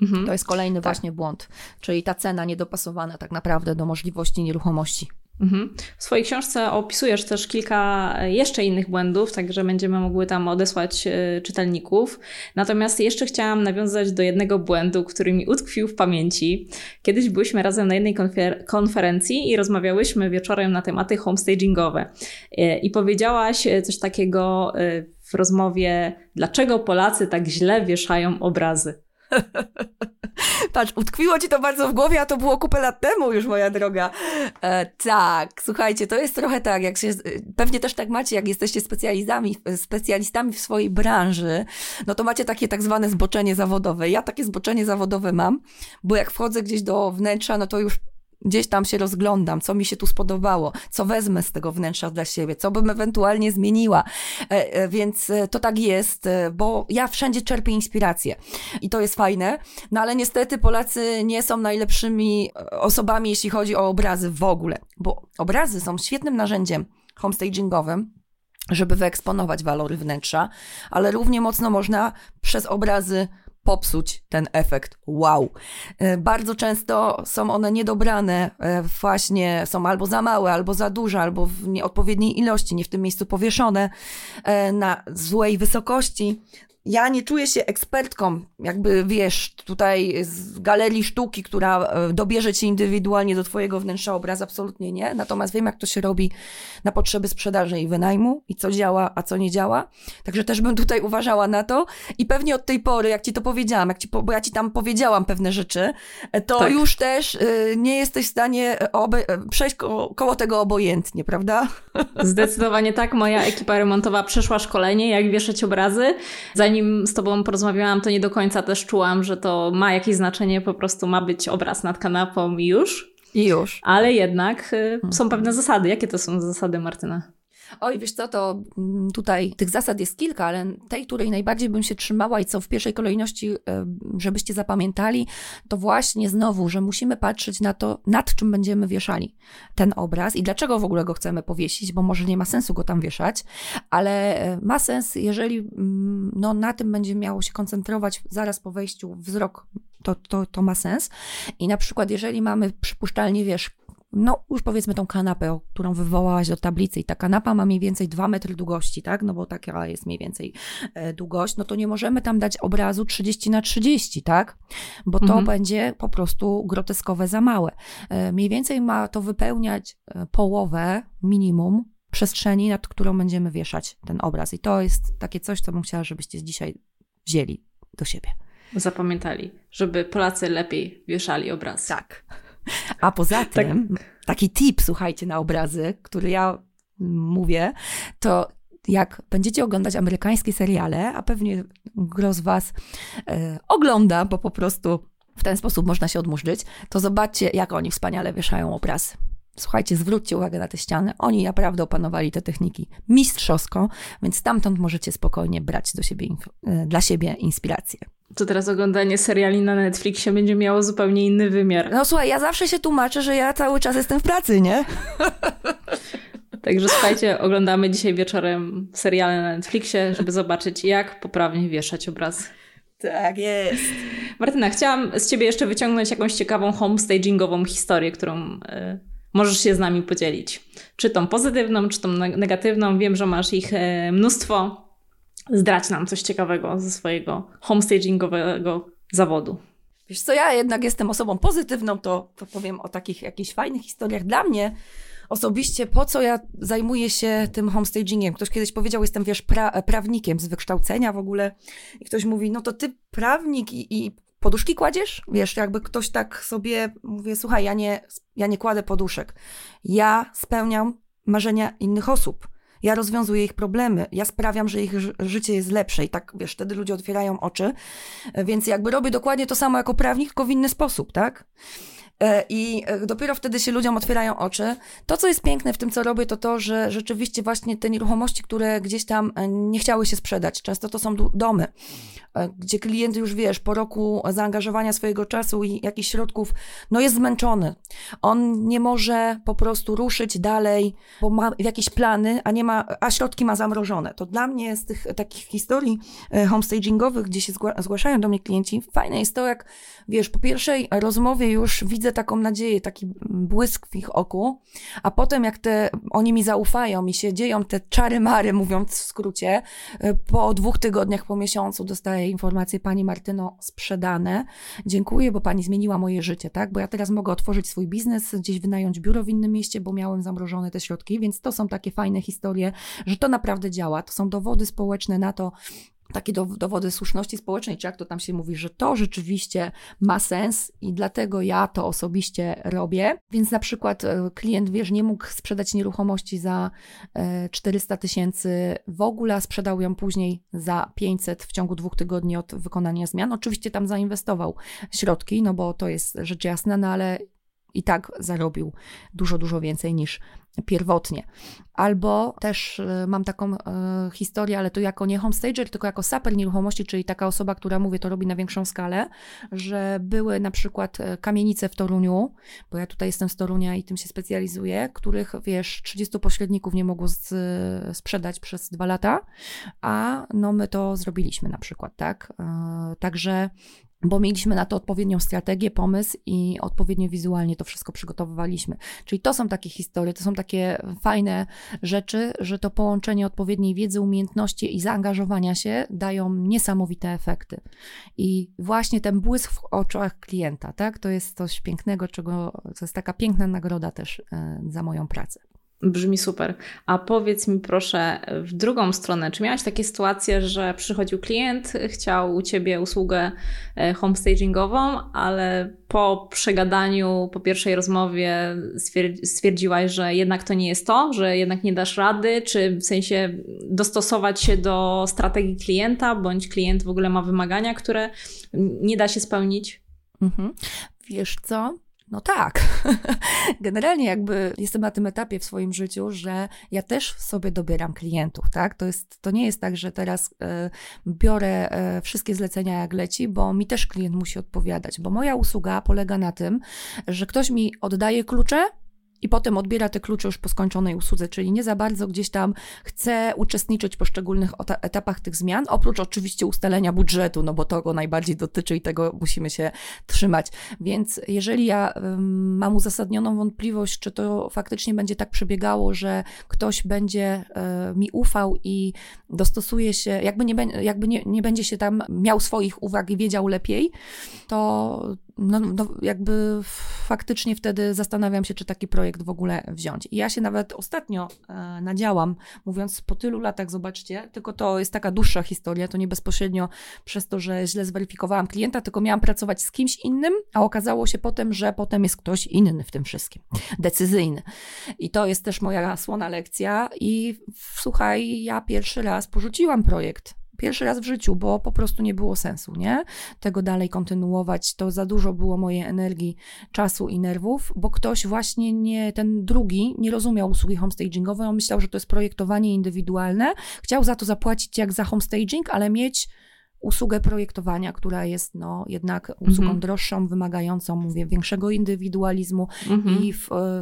Mhm. To jest kolejny tak. właśnie błąd, czyli ta cena niedopasowana tak naprawdę do możliwości nieruchomości. Mhm. W swojej książce opisujesz też kilka jeszcze innych błędów, także będziemy mogły tam odesłać e, czytelników. Natomiast jeszcze chciałam nawiązać do jednego błędu, który mi utkwił w pamięci. Kiedyś byliśmy razem na jednej konfer konferencji i rozmawiałyśmy wieczorem na tematy homestagingowe. E, I powiedziałaś coś takiego e, w rozmowie, dlaczego Polacy tak źle wieszają obrazy. (laughs) Patrz, utkwiło ci to bardzo w głowie, a to było kupę lat temu już, moja droga. E, tak, słuchajcie, to jest trochę tak, jak się, pewnie też tak macie, jak jesteście specjalistami, specjalistami w swojej branży, no to macie takie tak zwane zboczenie zawodowe. Ja takie zboczenie zawodowe mam, bo jak wchodzę gdzieś do wnętrza, no to już gdzieś tam się rozglądam, co mi się tu spodobało, co wezmę z tego wnętrza dla siebie, co bym ewentualnie zmieniła. E, e, więc e, to tak jest, bo ja wszędzie czerpię inspirację i to jest fajne, no ale niestety Polacy nie są najlepszymi osobami, jeśli chodzi o obrazy w ogóle, bo obrazy są świetnym narzędziem homestagingowym, żeby wyeksponować walory wnętrza, ale równie mocno można przez obrazy popsuć ten efekt wow. E, bardzo często są one niedobrane, e, właśnie są albo za małe, albo za duże, albo w nieodpowiedniej ilości, nie w tym miejscu powieszone, e, na złej wysokości ja nie czuję się ekspertką, jakby wiesz, tutaj z galerii sztuki, która e, dobierze cię indywidualnie do twojego wnętrza obraz, absolutnie nie. Natomiast wiem, jak to się robi na potrzeby sprzedaży i wynajmu i co działa, a co nie działa. Także też bym tutaj uważała na to i pewnie od tej pory, jak ci to powiedziałam, jak ci, bo ja ci tam powiedziałam pewne rzeczy, e, to tak. już też y, nie jesteś w stanie przejść ko koło tego obojętnie, prawda? Zdecydowanie tak. Moja ekipa remontowa przeszła szkolenie, jak wieszać obrazy. Zanim zanim z tobą porozmawiałam, to nie do końca też czułam, że to ma jakieś znaczenie, po prostu ma być obraz nad kanapą i już. I już. Ale jednak y, są pewne zasady. Jakie to są zasady, Martyna? Oj, wiesz co, to mm, tutaj tych zasad jest kilka, ale tej, której najbardziej bym się trzymała i co w pierwszej kolejności, e, żebyście zapamiętali, to właśnie znowu, że musimy patrzeć na to, nad czym będziemy wieszali ten obraz i dlaczego w ogóle go chcemy powiesić, bo może nie ma sensu go tam wieszać, ale e, ma sens, jeżeli mm, no, na tym będzie miało się koncentrować zaraz po wejściu wzrok to, to, to ma sens. I na przykład, jeżeli mamy przypuszczalnie, wiesz, no już powiedzmy tą kanapę, którą wywołałaś do tablicy i ta kanapa ma mniej więcej 2 metry długości, tak, no bo taka jest mniej więcej e, długość, no to nie możemy tam dać obrazu 30 na 30, tak, bo to mhm. będzie po prostu groteskowe za małe. E, mniej więcej ma to wypełniać e, połowę minimum przestrzeni, nad którą będziemy wieszać ten obraz i to jest takie coś, co bym chciała, żebyście dzisiaj wzięli do siebie. Zapamiętali, żeby Polacy lepiej wieszali obraz. Tak. A poza tak. tym, tak. taki tip, słuchajcie, na obrazy, który ja mówię, to jak będziecie oglądać amerykańskie seriale, a pewnie gro z Was e, ogląda, bo po prostu w ten sposób można się odmurzyć, to zobaczcie, jak oni wspaniale wieszają obrazy. Słuchajcie, zwróćcie uwagę na te ściany. Oni naprawdę opanowali te techniki mistrzowsko, więc stamtąd możecie spokojnie brać do siebie, e, dla siebie inspirację to teraz oglądanie seriali na Netflixie będzie miało zupełnie inny wymiar. No słuchaj, ja zawsze się tłumaczę, że ja cały czas jestem w pracy, nie? (laughs) Także słuchajcie, oglądamy dzisiaj wieczorem seriale na Netflixie, żeby zobaczyć, jak poprawnie wieszać obraz. Tak jest. Martyna, chciałam z ciebie jeszcze wyciągnąć jakąś ciekawą homestagingową historię, którą y, możesz się z nami podzielić. Czy tą pozytywną, czy tą negatywną. Wiem, że masz ich y, mnóstwo zdrać nam coś ciekawego ze swojego homestagingowego zawodu. Wiesz co, ja jednak jestem osobą pozytywną, to, to powiem o takich jakichś fajnych historiach. Dla mnie osobiście, po co ja zajmuję się tym homestagingiem? Ktoś kiedyś powiedział, jestem, wiesz, pra, prawnikiem z wykształcenia w ogóle i ktoś mówi, no to ty prawnik i, i poduszki kładziesz? Wiesz, jakby ktoś tak sobie, mówię, słuchaj, ja nie, ja nie kładę poduszek. Ja spełniam marzenia innych osób. Ja rozwiązuję ich problemy, ja sprawiam, że ich życie jest lepsze i tak, wiesz, wtedy ludzie otwierają oczy, więc jakby robię dokładnie to samo jako prawnik, tylko w inny sposób, tak? E, I e, dopiero wtedy się ludziom otwierają oczy. To, co jest piękne w tym, co robię, to to, że rzeczywiście właśnie te nieruchomości, które gdzieś tam e, nie chciały się sprzedać, często to są domy, gdzie klient już wiesz, po roku zaangażowania swojego czasu i jakichś środków, no jest zmęczony. On nie może po prostu ruszyć dalej, bo ma jakieś plany, a nie ma, a środki ma zamrożone. To dla mnie z tych takich historii homestagingowych, gdzie się zgłaszają do mnie klienci, fajne jest to, jak wiesz, po pierwszej rozmowie już widzę taką nadzieję, taki błysk w ich oku, a potem jak te, oni mi zaufają i się dzieją te czary mary, mówiąc w skrócie, y, po dwóch tygodniach, po miesiącu dostaję informację, pani Martyno, sprzedane. Dziękuję, bo pani zmieniła moje życie, tak? Bo ja teraz mogę otworzyć swój biznes, gdzieś wynająć biuro w innym mieście, bo miałem zamrożone te środki, więc to są takie fajne historie, że to naprawdę działa. To są dowody społeczne na to, takie dowody słuszności społecznej, czy jak to tam się mówi, że to rzeczywiście ma sens i dlatego ja to osobiście robię. Więc na przykład e, klient, wiesz, nie mógł sprzedać nieruchomości za 400 e, tysięcy w ogóle, a sprzedał ją później za 500 w ciągu dwóch tygodni od wykonania zmian. Oczywiście tam zainwestował środki, no bo to jest rzecz jasna, no ale i tak zarobił dużo, dużo więcej niż pierwotnie. Albo też y, mam taką y, historię, ale to jako nie homestager, tylko jako saper nieruchomości, czyli taka osoba, która mówię, to robi na większą skalę, że były na przykład y, kamienice w Toruniu, bo ja tutaj jestem z Torunia i tym się specjalizuję, których wiesz, 30 pośredników nie mogło z, sprzedać przez dwa lata, a no my to zrobiliśmy na przykład, tak? Także bo mieliśmy na to odpowiednią strategię, pomysł i odpowiednio wizualnie to wszystko przygotowywaliśmy. Czyli to są takie historie, to są takie fajne rzeczy, że to połączenie odpowiedniej wiedzy, umiejętności i zaangażowania się dają niesamowite efekty. I właśnie ten błysk w oczach klienta, tak, to jest coś pięknego, czego, to jest taka piękna nagroda też e, za moją pracę. Brzmi super. A powiedz mi proszę w drugą stronę, czy miałaś takie sytuacje, że przychodził klient, chciał u Ciebie usługę e, homestagingową, ale po przegadaniu, po pierwszej rozmowie stwierdziłaś, że jednak to nie jest to, że jednak nie dasz rady, czy w sensie dostosować się do strategii klienta, bądź klient w ogóle ma wymagania, które nie da się spełnić? Mhm. Wiesz co? No tak. (laughs) Generalnie jakby jestem na tym etapie w swoim życiu, że ja też sobie dobieram klientów, tak? To, jest, to nie jest tak, że teraz y, biorę y, wszystkie zlecenia jak leci, bo mi też klient musi odpowiadać, bo moja usługa polega na tym, że ktoś mi oddaje klucze, i potem odbiera te klucze już po skończonej usłudze, czyli nie za bardzo gdzieś tam chce uczestniczyć w poszczególnych etapach tych zmian, oprócz oczywiście ustalenia budżetu, no bo to go najbardziej dotyczy i tego musimy się trzymać. Więc jeżeli ja mam uzasadnioną wątpliwość, czy to faktycznie będzie tak przebiegało, że ktoś będzie e, mi ufał i dostosuje się, jakby nie, jakby nie, nie będzie się tam miał swoich uwag i wiedział lepiej, to no, no, jakby faktycznie wtedy zastanawiam się, czy taki projekt w ogóle wziąć. I ja się nawet ostatnio e, nadziałam, mówiąc po tylu latach, zobaczcie, tylko to jest taka dłuższa historia, to nie bezpośrednio przez to, że źle zweryfikowałam klienta, tylko miałam pracować z kimś innym, a okazało się potem, że potem jest ktoś inny w tym wszystkim, decyzyjny. I to jest też moja słona lekcja. I słuchaj, ja pierwszy raz porzuciłam projekt Pierwszy raz w życiu, bo po prostu nie było sensu, nie? Tego dalej kontynuować. To za dużo było mojej energii, czasu i nerwów, bo ktoś właśnie nie, ten drugi, nie rozumiał usługi homestagingowej. On myślał, że to jest projektowanie indywidualne. Chciał za to zapłacić jak za homestaging, ale mieć usługę projektowania, która jest no, jednak usługą mhm. droższą, wymagającą, mówię, większego indywidualizmu mhm. i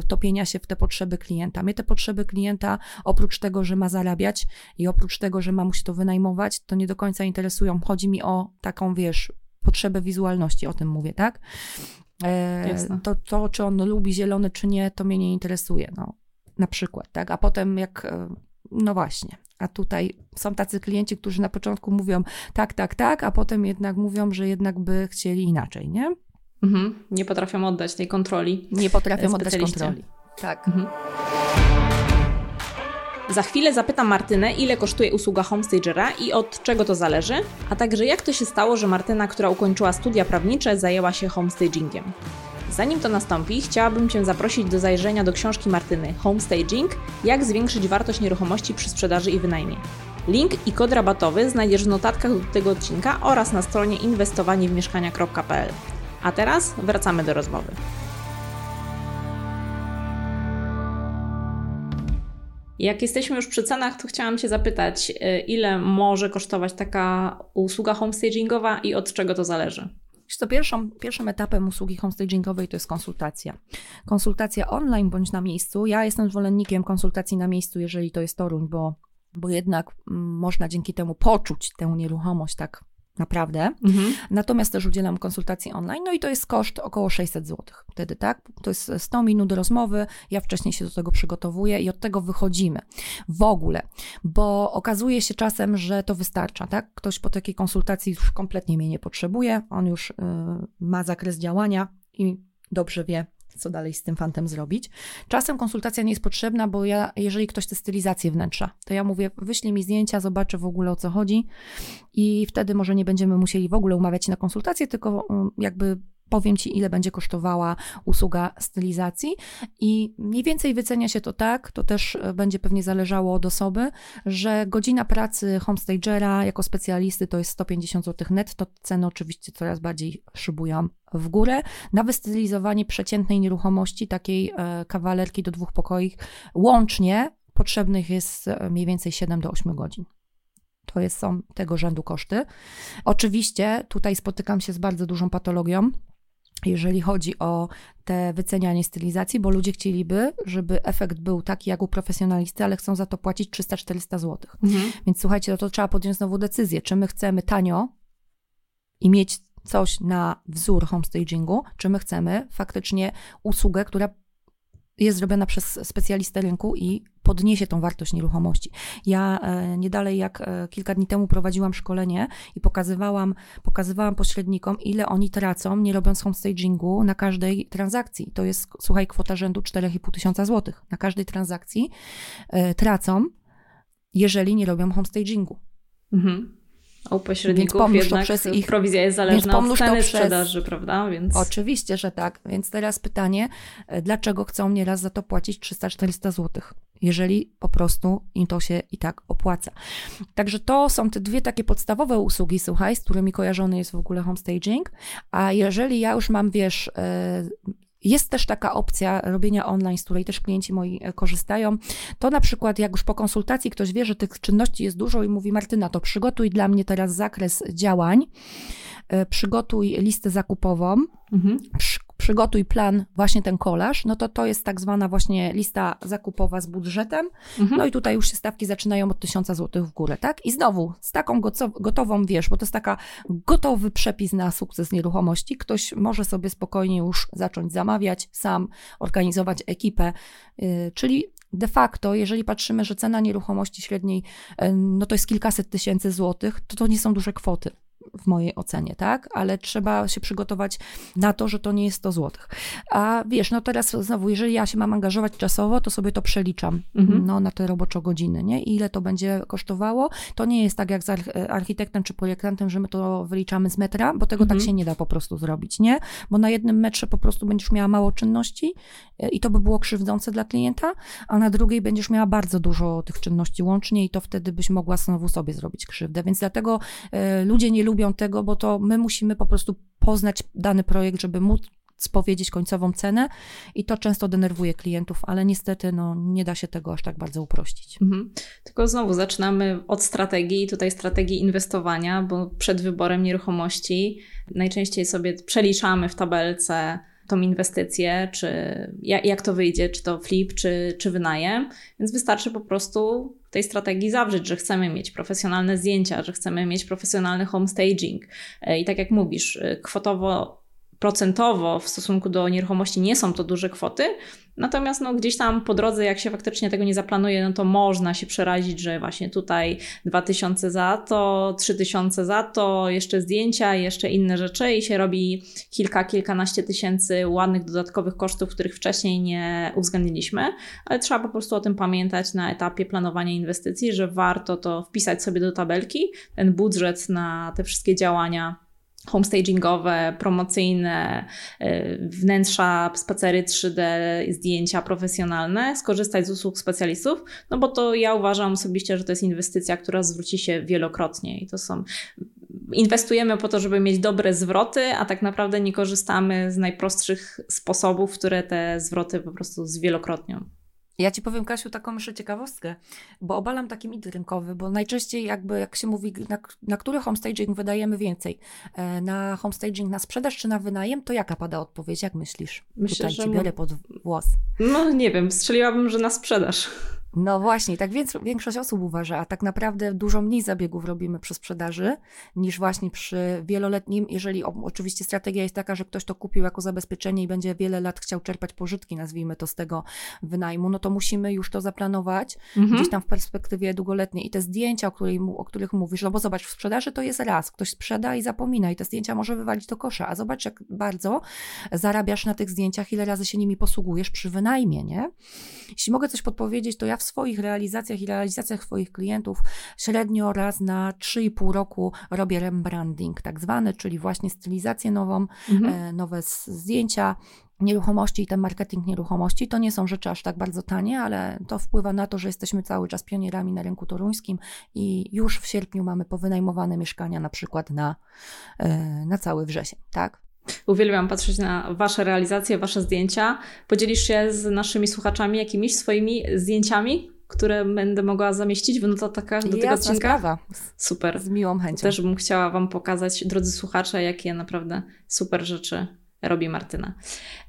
wtopienia się w te potrzeby klienta. Mnie te potrzeby klienta, oprócz tego, że ma zarabiać i oprócz tego, że ma mu się to wynajmować, to nie do końca interesują. Chodzi mi o taką, wiesz, potrzebę wizualności, o tym mówię, tak? E, to, to, czy on lubi zielony, czy nie, to mnie nie interesuje, no, na przykład, tak? A potem jak, e, no właśnie, a tutaj są tacy klienci, którzy na początku mówią tak, tak, tak, a potem jednak mówią, że jednak by chcieli inaczej, nie? Mhm. Nie potrafią oddać tej kontroli. Nie potrafią oddać kontroli. Tak. Mhm. Za chwilę zapytam Martynę, ile kosztuje usługa homestagera i od czego to zależy, a także jak to się stało, że Martyna, która ukończyła studia prawnicze, zajęła się homestagingiem. Zanim to nastąpi, chciałabym Cię zaprosić do zajrzenia do książki Martyny Homestaging – Jak zwiększyć wartość nieruchomości przy sprzedaży i wynajmie. Link i kod rabatowy znajdziesz w notatkach do tego odcinka oraz na stronie inwestowaniewmieszkania.pl. A teraz wracamy do rozmowy. Jak jesteśmy już przy cenach, to chciałam Cię zapytać, y, ile może kosztować taka usługa homestagingowa i od czego to zależy? To pierwszą, pierwszym etapem usługi homestagingowej to jest konsultacja. Konsultacja online bądź na miejscu. Ja jestem zwolennikiem konsultacji na miejscu, jeżeli to jest Toruń, bo, bo jednak mm, można dzięki temu poczuć tę nieruchomość tak naprawdę. Mhm. Natomiast też udzielam konsultacji online, no i to jest koszt około 600 zł wtedy, tak? To jest 100 minut rozmowy, ja wcześniej się do tego przygotowuję i od tego wychodzimy. W ogóle, bo okazuje się czasem, że to wystarcza, tak? Ktoś po takiej konsultacji już kompletnie mnie nie potrzebuje, on już y, ma zakres działania i dobrze wie, co dalej z tym fantem zrobić. Czasem konsultacja nie jest potrzebna, bo ja, jeżeli ktoś chce stylizację wnętrza, to ja mówię, wyślij mi zdjęcia, zobaczę w ogóle o co chodzi i wtedy może nie będziemy musieli w ogóle umawiać się na konsultację, tylko mm, jakby powiem Ci, ile będzie kosztowała usługa stylizacji i mniej więcej wycenia się to tak, to też e, będzie pewnie zależało od osoby, że godzina pracy homestagera jako specjalisty to jest 150 zł netto, ceny oczywiście coraz bardziej szybują w górę. Na wystylizowanie przeciętnej nieruchomości, takiej e, kawalerki do dwóch pokoi, łącznie potrzebnych jest e, mniej więcej 7 do 8 godzin. To jest, są tego rzędu koszty. Oczywiście tutaj spotykam się z bardzo dużą patologią, jeżeli chodzi o te wycenianie stylizacji, bo ludzie chcieliby, żeby efekt był taki jak u profesjonalisty, ale chcą za to płacić 300-400 zł. Mhm. Więc słuchajcie, no to trzeba podjąć znowu decyzję, czy my chcemy tanio i mieć coś na wzór homestagingu, czy my chcemy faktycznie usługę, która jest zrobiona przez specjalistę rynku i podniesie tą wartość nieruchomości. Ja e, nie dalej jak e, kilka dni temu prowadziłam szkolenie i pokazywałam, pokazywałam pośrednikom, ile oni tracą, nie robiąc homestagingu na każdej transakcji. To jest, słuchaj, kwota rzędu 4,5 tysiąca złotych. Na każdej transakcji e, tracą, jeżeli nie robią homestagingu. Mhm. A u pośredników więc jednak przez ich, prowizja jest zależna od ceny sprzedaży, prawda? Więc... Oczywiście, że tak. Więc teraz pytanie, dlaczego chcą nieraz za to płacić 300-400 zł? jeżeli po prostu im to się i tak opłaca. Także to są te dwie takie podstawowe usługi, słuchaj, z którymi kojarzony jest w ogóle homestaging. A jeżeli ja już mam, wiesz, e, jest też taka opcja robienia online, z której też klienci moi e, korzystają. To na przykład, jak już po konsultacji ktoś wie, że tych czynności jest dużo i mówi: Martyna, to przygotuj dla mnie teraz zakres działań, e, przygotuj listę zakupową, mhm przygotuj plan, właśnie ten kolaż, no to to jest tak zwana właśnie lista zakupowa z budżetem. Mhm. No i tutaj już się stawki zaczynają od 1000 zł w górę, tak? I znowu z taką gotową, wiesz, bo to jest taka gotowy przepis na sukces nieruchomości. Ktoś może sobie spokojnie już zacząć zamawiać, sam organizować ekipę, yy, czyli de facto, jeżeli patrzymy, że cena nieruchomości średniej, yy, no to jest kilkaset tysięcy złotych, to to nie są duże kwoty w mojej ocenie, tak? Ale trzeba się przygotować na to, że to nie jest 100 zł. A wiesz, no teraz znowu, jeżeli ja się mam angażować czasowo, to sobie to przeliczam mhm. no, na te robocze godziny, nie? Ile to będzie kosztowało. To nie jest tak jak z architektem czy projektantem, że my to wyliczamy z metra, bo tego tak mhm. tak się nie da po prostu zrobić, nie? Bo na jednym metrze po prostu będziesz miała mało czynności e, i to by było krzywdzące dla klienta, a na drugiej będziesz miała bardzo dużo tych czynności łącznie i to wtedy byś mogła znowu sobie zrobić krzywdę. Więc dlatego y, ludzie nie lubią tego, bo to my musimy po prostu poznać dany projekt, żeby móc powiedzieć końcową cenę i to często denerwuje klientów, ale niestety no, nie da się tego aż tak bardzo uprościć. Mhm. Tylko znowu zaczynamy od strategii, tutaj strategii inwestowania, bo przed wyborem nieruchomości najczęściej sobie przeliczamy w tabelce tą inwestycję, czy jak, to wyjdzie, czy to flip, czy, czy wynajem. Więc wystarczy po prostu tej strategii zawrzeć, że chcemy mieć profesjonalne zdjęcia, że chcemy mieć profesjonalny home staging. E, I tak jak mówisz, e, kwotowo procentowo w stosunku do nieruchomości nie są to duże kwoty, natomiast no, gdzieś tam po drodze, jak się faktycznie tego nie zaplanuje, no to można się przerazić, że właśnie tutaj 2000 za to, 3000 za to, jeszcze zdjęcia, jeszcze inne rzeczy i się robi kilka, kilkanaście tysięcy ładnych dodatkowych kosztów, których wcześniej nie uwzględniliśmy, ale trzeba po prostu o tym pamiętać na etapie planowania inwestycji, że warto to wpisać sobie do tabelki, ten budżet na te wszystkie działania homestagingowe, promocyjne, y, wnętrza, spacery 3D, zdjęcia profesjonalne, skorzystać z usług specjalistów, no bo to ja uważam osobiście, że to jest inwestycja, która zwróci się wielokrotnie i to są inwestujemy po to, żeby mieć dobre zwroty, a tak naprawdę nie korzystamy z najprostszych sposobów, które te zwroty po prostu zwielokrotnią. Ja ci powiem, Kasiu, taką jeszcze ciekawostkę, bo obalam taki mit rynkowy, bo najczęściej jakby, jak się mówi, na, na który homestaging wydajemy więcej? E, na homestaging na sprzedaż czy na wynajem? To jaka pada odpowiedź? Jak myślisz? Myślę, Tutaj że... ci biorę pod włos. No nie wiem, strzeliłabym, że na sprzedaż. No właśnie, tak więc większość osób uważa, a tak naprawdę dużo mniej zabiegów robimy przy sprzedaży niż właśnie przy wieloletnim, jeżeli oczywiście strategia jest taka, że ktoś to kupił jako zabezpieczenie i będzie wiele lat chciał czerpać pożytki, nazwijmy to z tego wynajmu, no to musimy już to zaplanować mhm. gdzieś tam w perspektywie długoletniej i te zdjęcia, o, której, o których mówisz, no bo zobacz, w sprzedaży to jest raz, ktoś sprzeda i zapomina i te zdjęcia może wywalić do kosza, a zobacz jak bardzo zarabiasz na tych zdjęciach, ile razy się nimi posługujesz przy wynajmie, nie? Jeśli mogę coś podpowiedzieć, to ja w swoich realizacjach i realizacjach swoich klientów średnio raz na 3,5 roku robię rebranding, tak zwany, czyli właśnie stylizację nową, mhm. e, nowe zdjęcia, nieruchomości i ten marketing nieruchomości to nie są rzeczy aż tak bardzo tanie, ale to wpływa na to, że jesteśmy cały czas pionierami na rynku toruńskim i już w sierpniu mamy powynajmowane mieszkania na przykład na, e, na cały wrzesień, tak? Uwielbiam patrzeć na Wasze realizacje, Wasze zdjęcia. Podzielisz się z naszymi słuchaczami jakimiś swoimi zdjęciami, które będę mogła zamieścić w notatkach do tego odcinka? Sprawa. Super. Z miłą chęcią. Też bym chciała Wam pokazać, drodzy słuchacze, jakie naprawdę super rzeczy robi Martyna.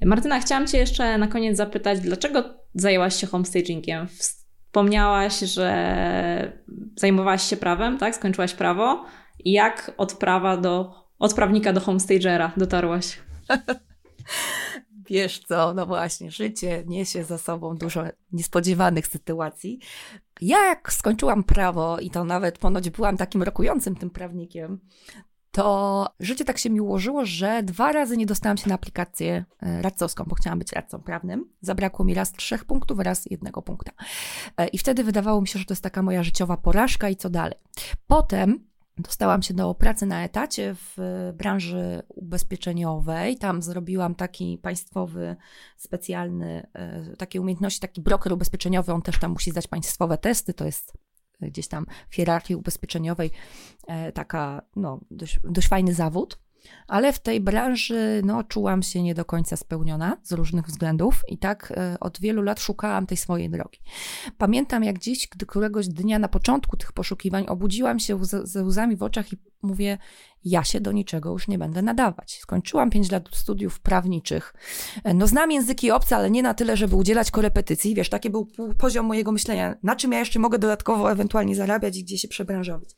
Martyna, chciałam Cię jeszcze na koniec zapytać, dlaczego zajęłaś się homestagingiem? Wspomniałaś, że zajmowałaś się prawem, tak? Skończyłaś prawo. Jak od prawa do od prawnika do homestagera dotarłaś? (laughs) Wiesz co, no właśnie, życie niesie za sobą dużo niespodziewanych sytuacji. Ja jak skończyłam prawo i to nawet ponoć byłam takim rokującym tym prawnikiem, to życie tak się mi ułożyło, że dwa razy nie dostałam się na aplikację e, radcowską, bo chciałam być radcą prawnym. Zabrakło mi raz trzech punktów, raz jednego punkta. E, I wtedy wydawało mi się, że to jest taka moja życiowa porażka i co dalej. Potem Dostałam się do pracy na etacie w branży ubezpieczeniowej. Tam zrobiłam taki państwowy, specjalny, e, takie umiejętności, taki broker ubezpieczeniowy. On też tam musi zdać państwowe testy. To jest gdzieś tam w hierarchii ubezpieczeniowej e, taka, no, dość, dość fajny zawód ale w tej branży no, czułam się nie do końca spełniona z różnych względów i tak e, od wielu lat szukałam tej swojej drogi. Pamiętam jak dziś, gdy któregoś dnia na początku tych poszukiwań obudziłam się ze łzami w oczach i mówię, ja się do niczego już nie będę nadawać. Skończyłam 5 lat studiów prawniczych. E, no znam języki obce, ale nie na tyle, żeby udzielać korepetycji. Wiesz, taki był poziom mojego myślenia, na czym ja jeszcze mogę dodatkowo ewentualnie zarabiać i gdzie się przebranżowić.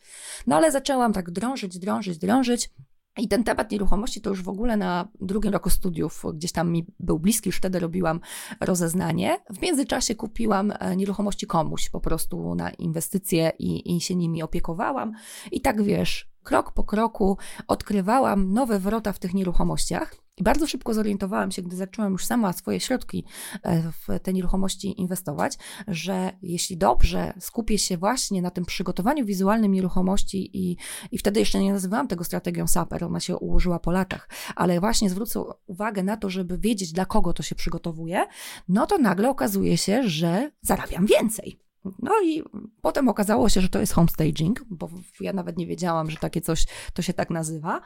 No ale zaczęłam tak drążyć, drążyć, drążyć i ten temat nieruchomości to już w ogóle na drugim roku studiów gdzieś tam mi był bliski, już wtedy robiłam rozeznanie. W międzyczasie kupiłam e, nieruchomości komuś po prostu na inwestycje i, i się nimi opiekowałam. I tak wiesz, krok po kroku odkrywałam nowe wrota w tych nieruchomościach. I bardzo szybko zorientowałam się, gdy zaczęłam już sama swoje środki e, w te nieruchomości inwestować, że jeśli dobrze skupię się właśnie na tym przygotowaniu wizualnym nieruchomości i, i wtedy jeszcze nie nazywałam tego strategią SAPER, ona się ułożyła po latach, ale właśnie zwrócę uwagę na to, żeby wiedzieć, dla kogo to się przygotowuje, no to nagle okazuje się, że zarabiam więcej. No i potem okazało się, że to jest homestaging, bo ja nawet nie wiedziałam, że takie coś to się tak nazywa.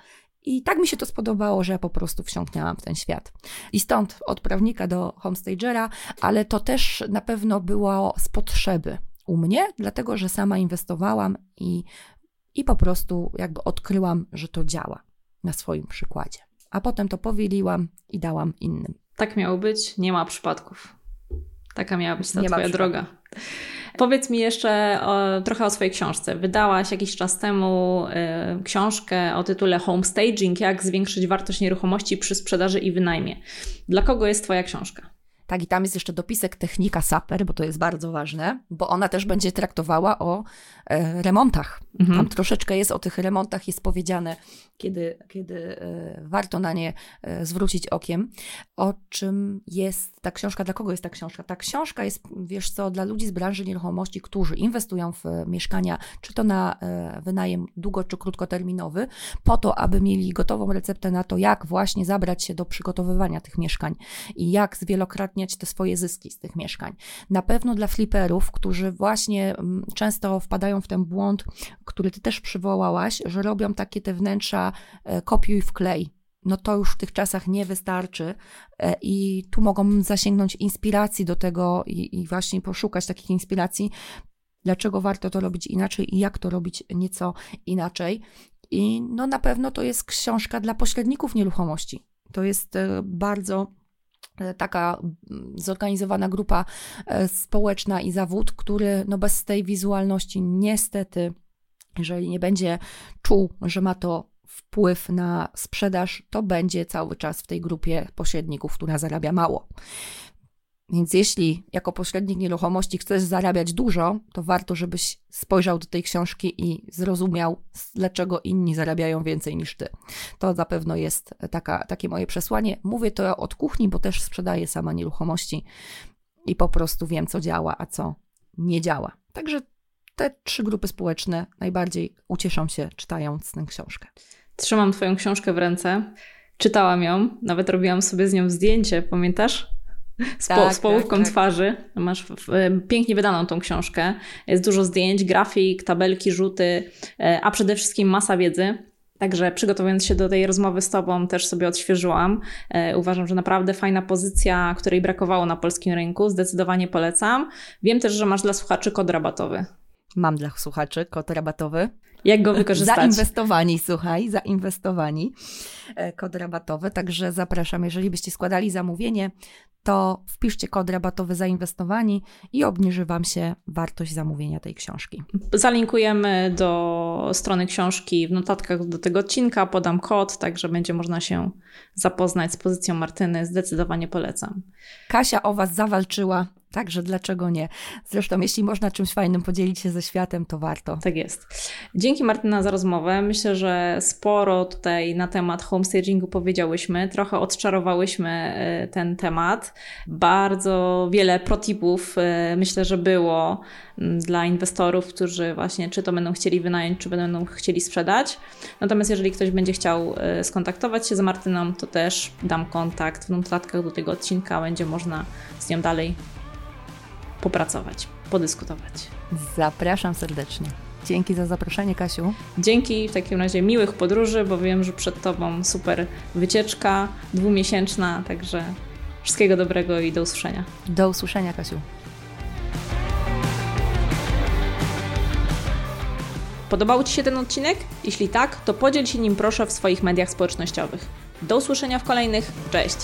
I tak mi się to spodobało, że ja po prostu wsiąknęłam w ten świat. I stąd od prawnika do homestagera, ale to też na pewno było z potrzeby u mnie, dlatego że sama inwestowałam i, i po prostu jakby odkryłam, że to działa na swoim przykładzie. A potem to powieliłam i dałam innym. Tak miało być, nie ma przypadków. Taka miała być ta nie twoja droga. Powiedz mi jeszcze o, trochę o swojej książce. Wydałaś jakiś czas temu y, książkę o tytule Homestaging, jak zwiększyć wartość nieruchomości przy sprzedaży i wynajmie. Dla kogo jest Twoja książka? Tak, i tam jest jeszcze dopisek technika saper, bo to jest bardzo ważne, bo ona też będzie traktowała o remontach. Mhm. Tam troszeczkę jest o tych remontach, jest powiedziane, kiedy, kiedy e, warto na nie e, zwrócić okiem. O czym jest ta książka, dla kogo jest ta książka? Ta książka jest, wiesz co, dla ludzi z branży nieruchomości, którzy inwestują w mieszkania, czy to na e, wynajem długo czy krótkoterminowy, po to, aby mieli gotową receptę na to, jak właśnie zabrać się do przygotowywania tych mieszkań i jak zwielokrotniać te swoje zyski z tych mieszkań. Na pewno dla fliperów, którzy właśnie mm, często wpadają w ten błąd, który ty też przywołałaś, że robią takie te wnętrza kopiuj w klej no to już w tych czasach nie wystarczy e, i tu mogą zasięgnąć inspiracji do tego i, i właśnie poszukać takich inspiracji, dlaczego warto to robić inaczej i jak to robić nieco inaczej. I no na pewno to jest książka dla pośredników nieruchomości. To jest e, bardzo e, taka mm, zorganizowana grupa społeczna i zawód, który no bez tej wizualności niestety, jeżeli nie będzie czuł, że ma to wpływ na sprzedaż, to będzie cały czas w tej grupie pośredników, która zarabia mało. Więc jeśli jako pośrednik nieruchomości chcesz zarabiać dużo, to warto, żebyś spojrzał do tej książki i zrozumiał, dlaczego inni zarabiają więcej niż ty. To na pewno jest taka, takie moje przesłanie. Mówię to od kuchni, bo też sprzedaję sama nieruchomości i po prostu wiem, co działa, a co nie działa. Także te trzy grupy społeczne najbardziej ucieszą się czytając tę książkę. Trzymam Twoją książkę w ręce. Czytałam ją, nawet robiłam sobie z nią zdjęcie, pamiętasz? (laughs) Z, tak, po, z połówką tak, tak. twarzy. Masz w, w, pięknie wydaną tą książkę. Jest dużo zdjęć, grafik, tabelki, rzuty, e, a przede wszystkim masa wiedzy. Także przygotowując się do tej rozmowy z Tobą, też sobie odświeżyłam. E, uważam, że naprawdę fajna pozycja, której brakowało na polskim rynku. Zdecydowanie polecam. Wiem też, że masz dla słuchaczy kod rabatowy. Mam dla słuchaczy kod rabatowy. Jak go wykorzystać? Zainwestowani, słuchaj, zainwestowani. E, kod rabatowy, także zapraszam. Jeżeli byście składali zamówienie, to wpiszcie kod rabatowy zainwestowani i obniży Wam się wartość zamówienia tej książki. Zalinkujemy do strony książki w notatkach do tego odcinka, podam kod, także będzie można się zapoznać z pozycją Martyny. Zdecydowanie polecam. Kasia o Was zawalczyła Także dlaczego nie? Zresztą, jeśli można czymś fajnym podzielić się ze światem, to warto. Tak jest. Dzięki Martyna za rozmowę. Myślę, że sporo tutaj na temat homestagingu powiedziałyśmy, trochę odczarowałyśmy e, ten temat. Bardzo wiele protipów e, myślę, że było dla inwestorów, którzy właśnie czy to będą chcieli wynająć, czy będą chcieli sprzedać. Natomiast jeżeli ktoś będzie chciał e, skontaktować się z Martyną, to też dam kontakt w notatkach do tego odcinka, będzie można z nią dalej popracować, podyskutować. Zapraszam serdecznie. Dzięki za zaproszenie, Kasiu. Dzięki w takim razie miłych podróży, bo wiem, że przed Tobą super wycieczka dwumiesięczna, także wszystkiego dobrego i do usłyszenia. Do usłyszenia, Kasiu. Podobał Ci się ten odcinek? Jeśli tak, to podziel się nim proszę w swoich mediach społecznościowych. Do usłyszenia w kolejnych. Cześć!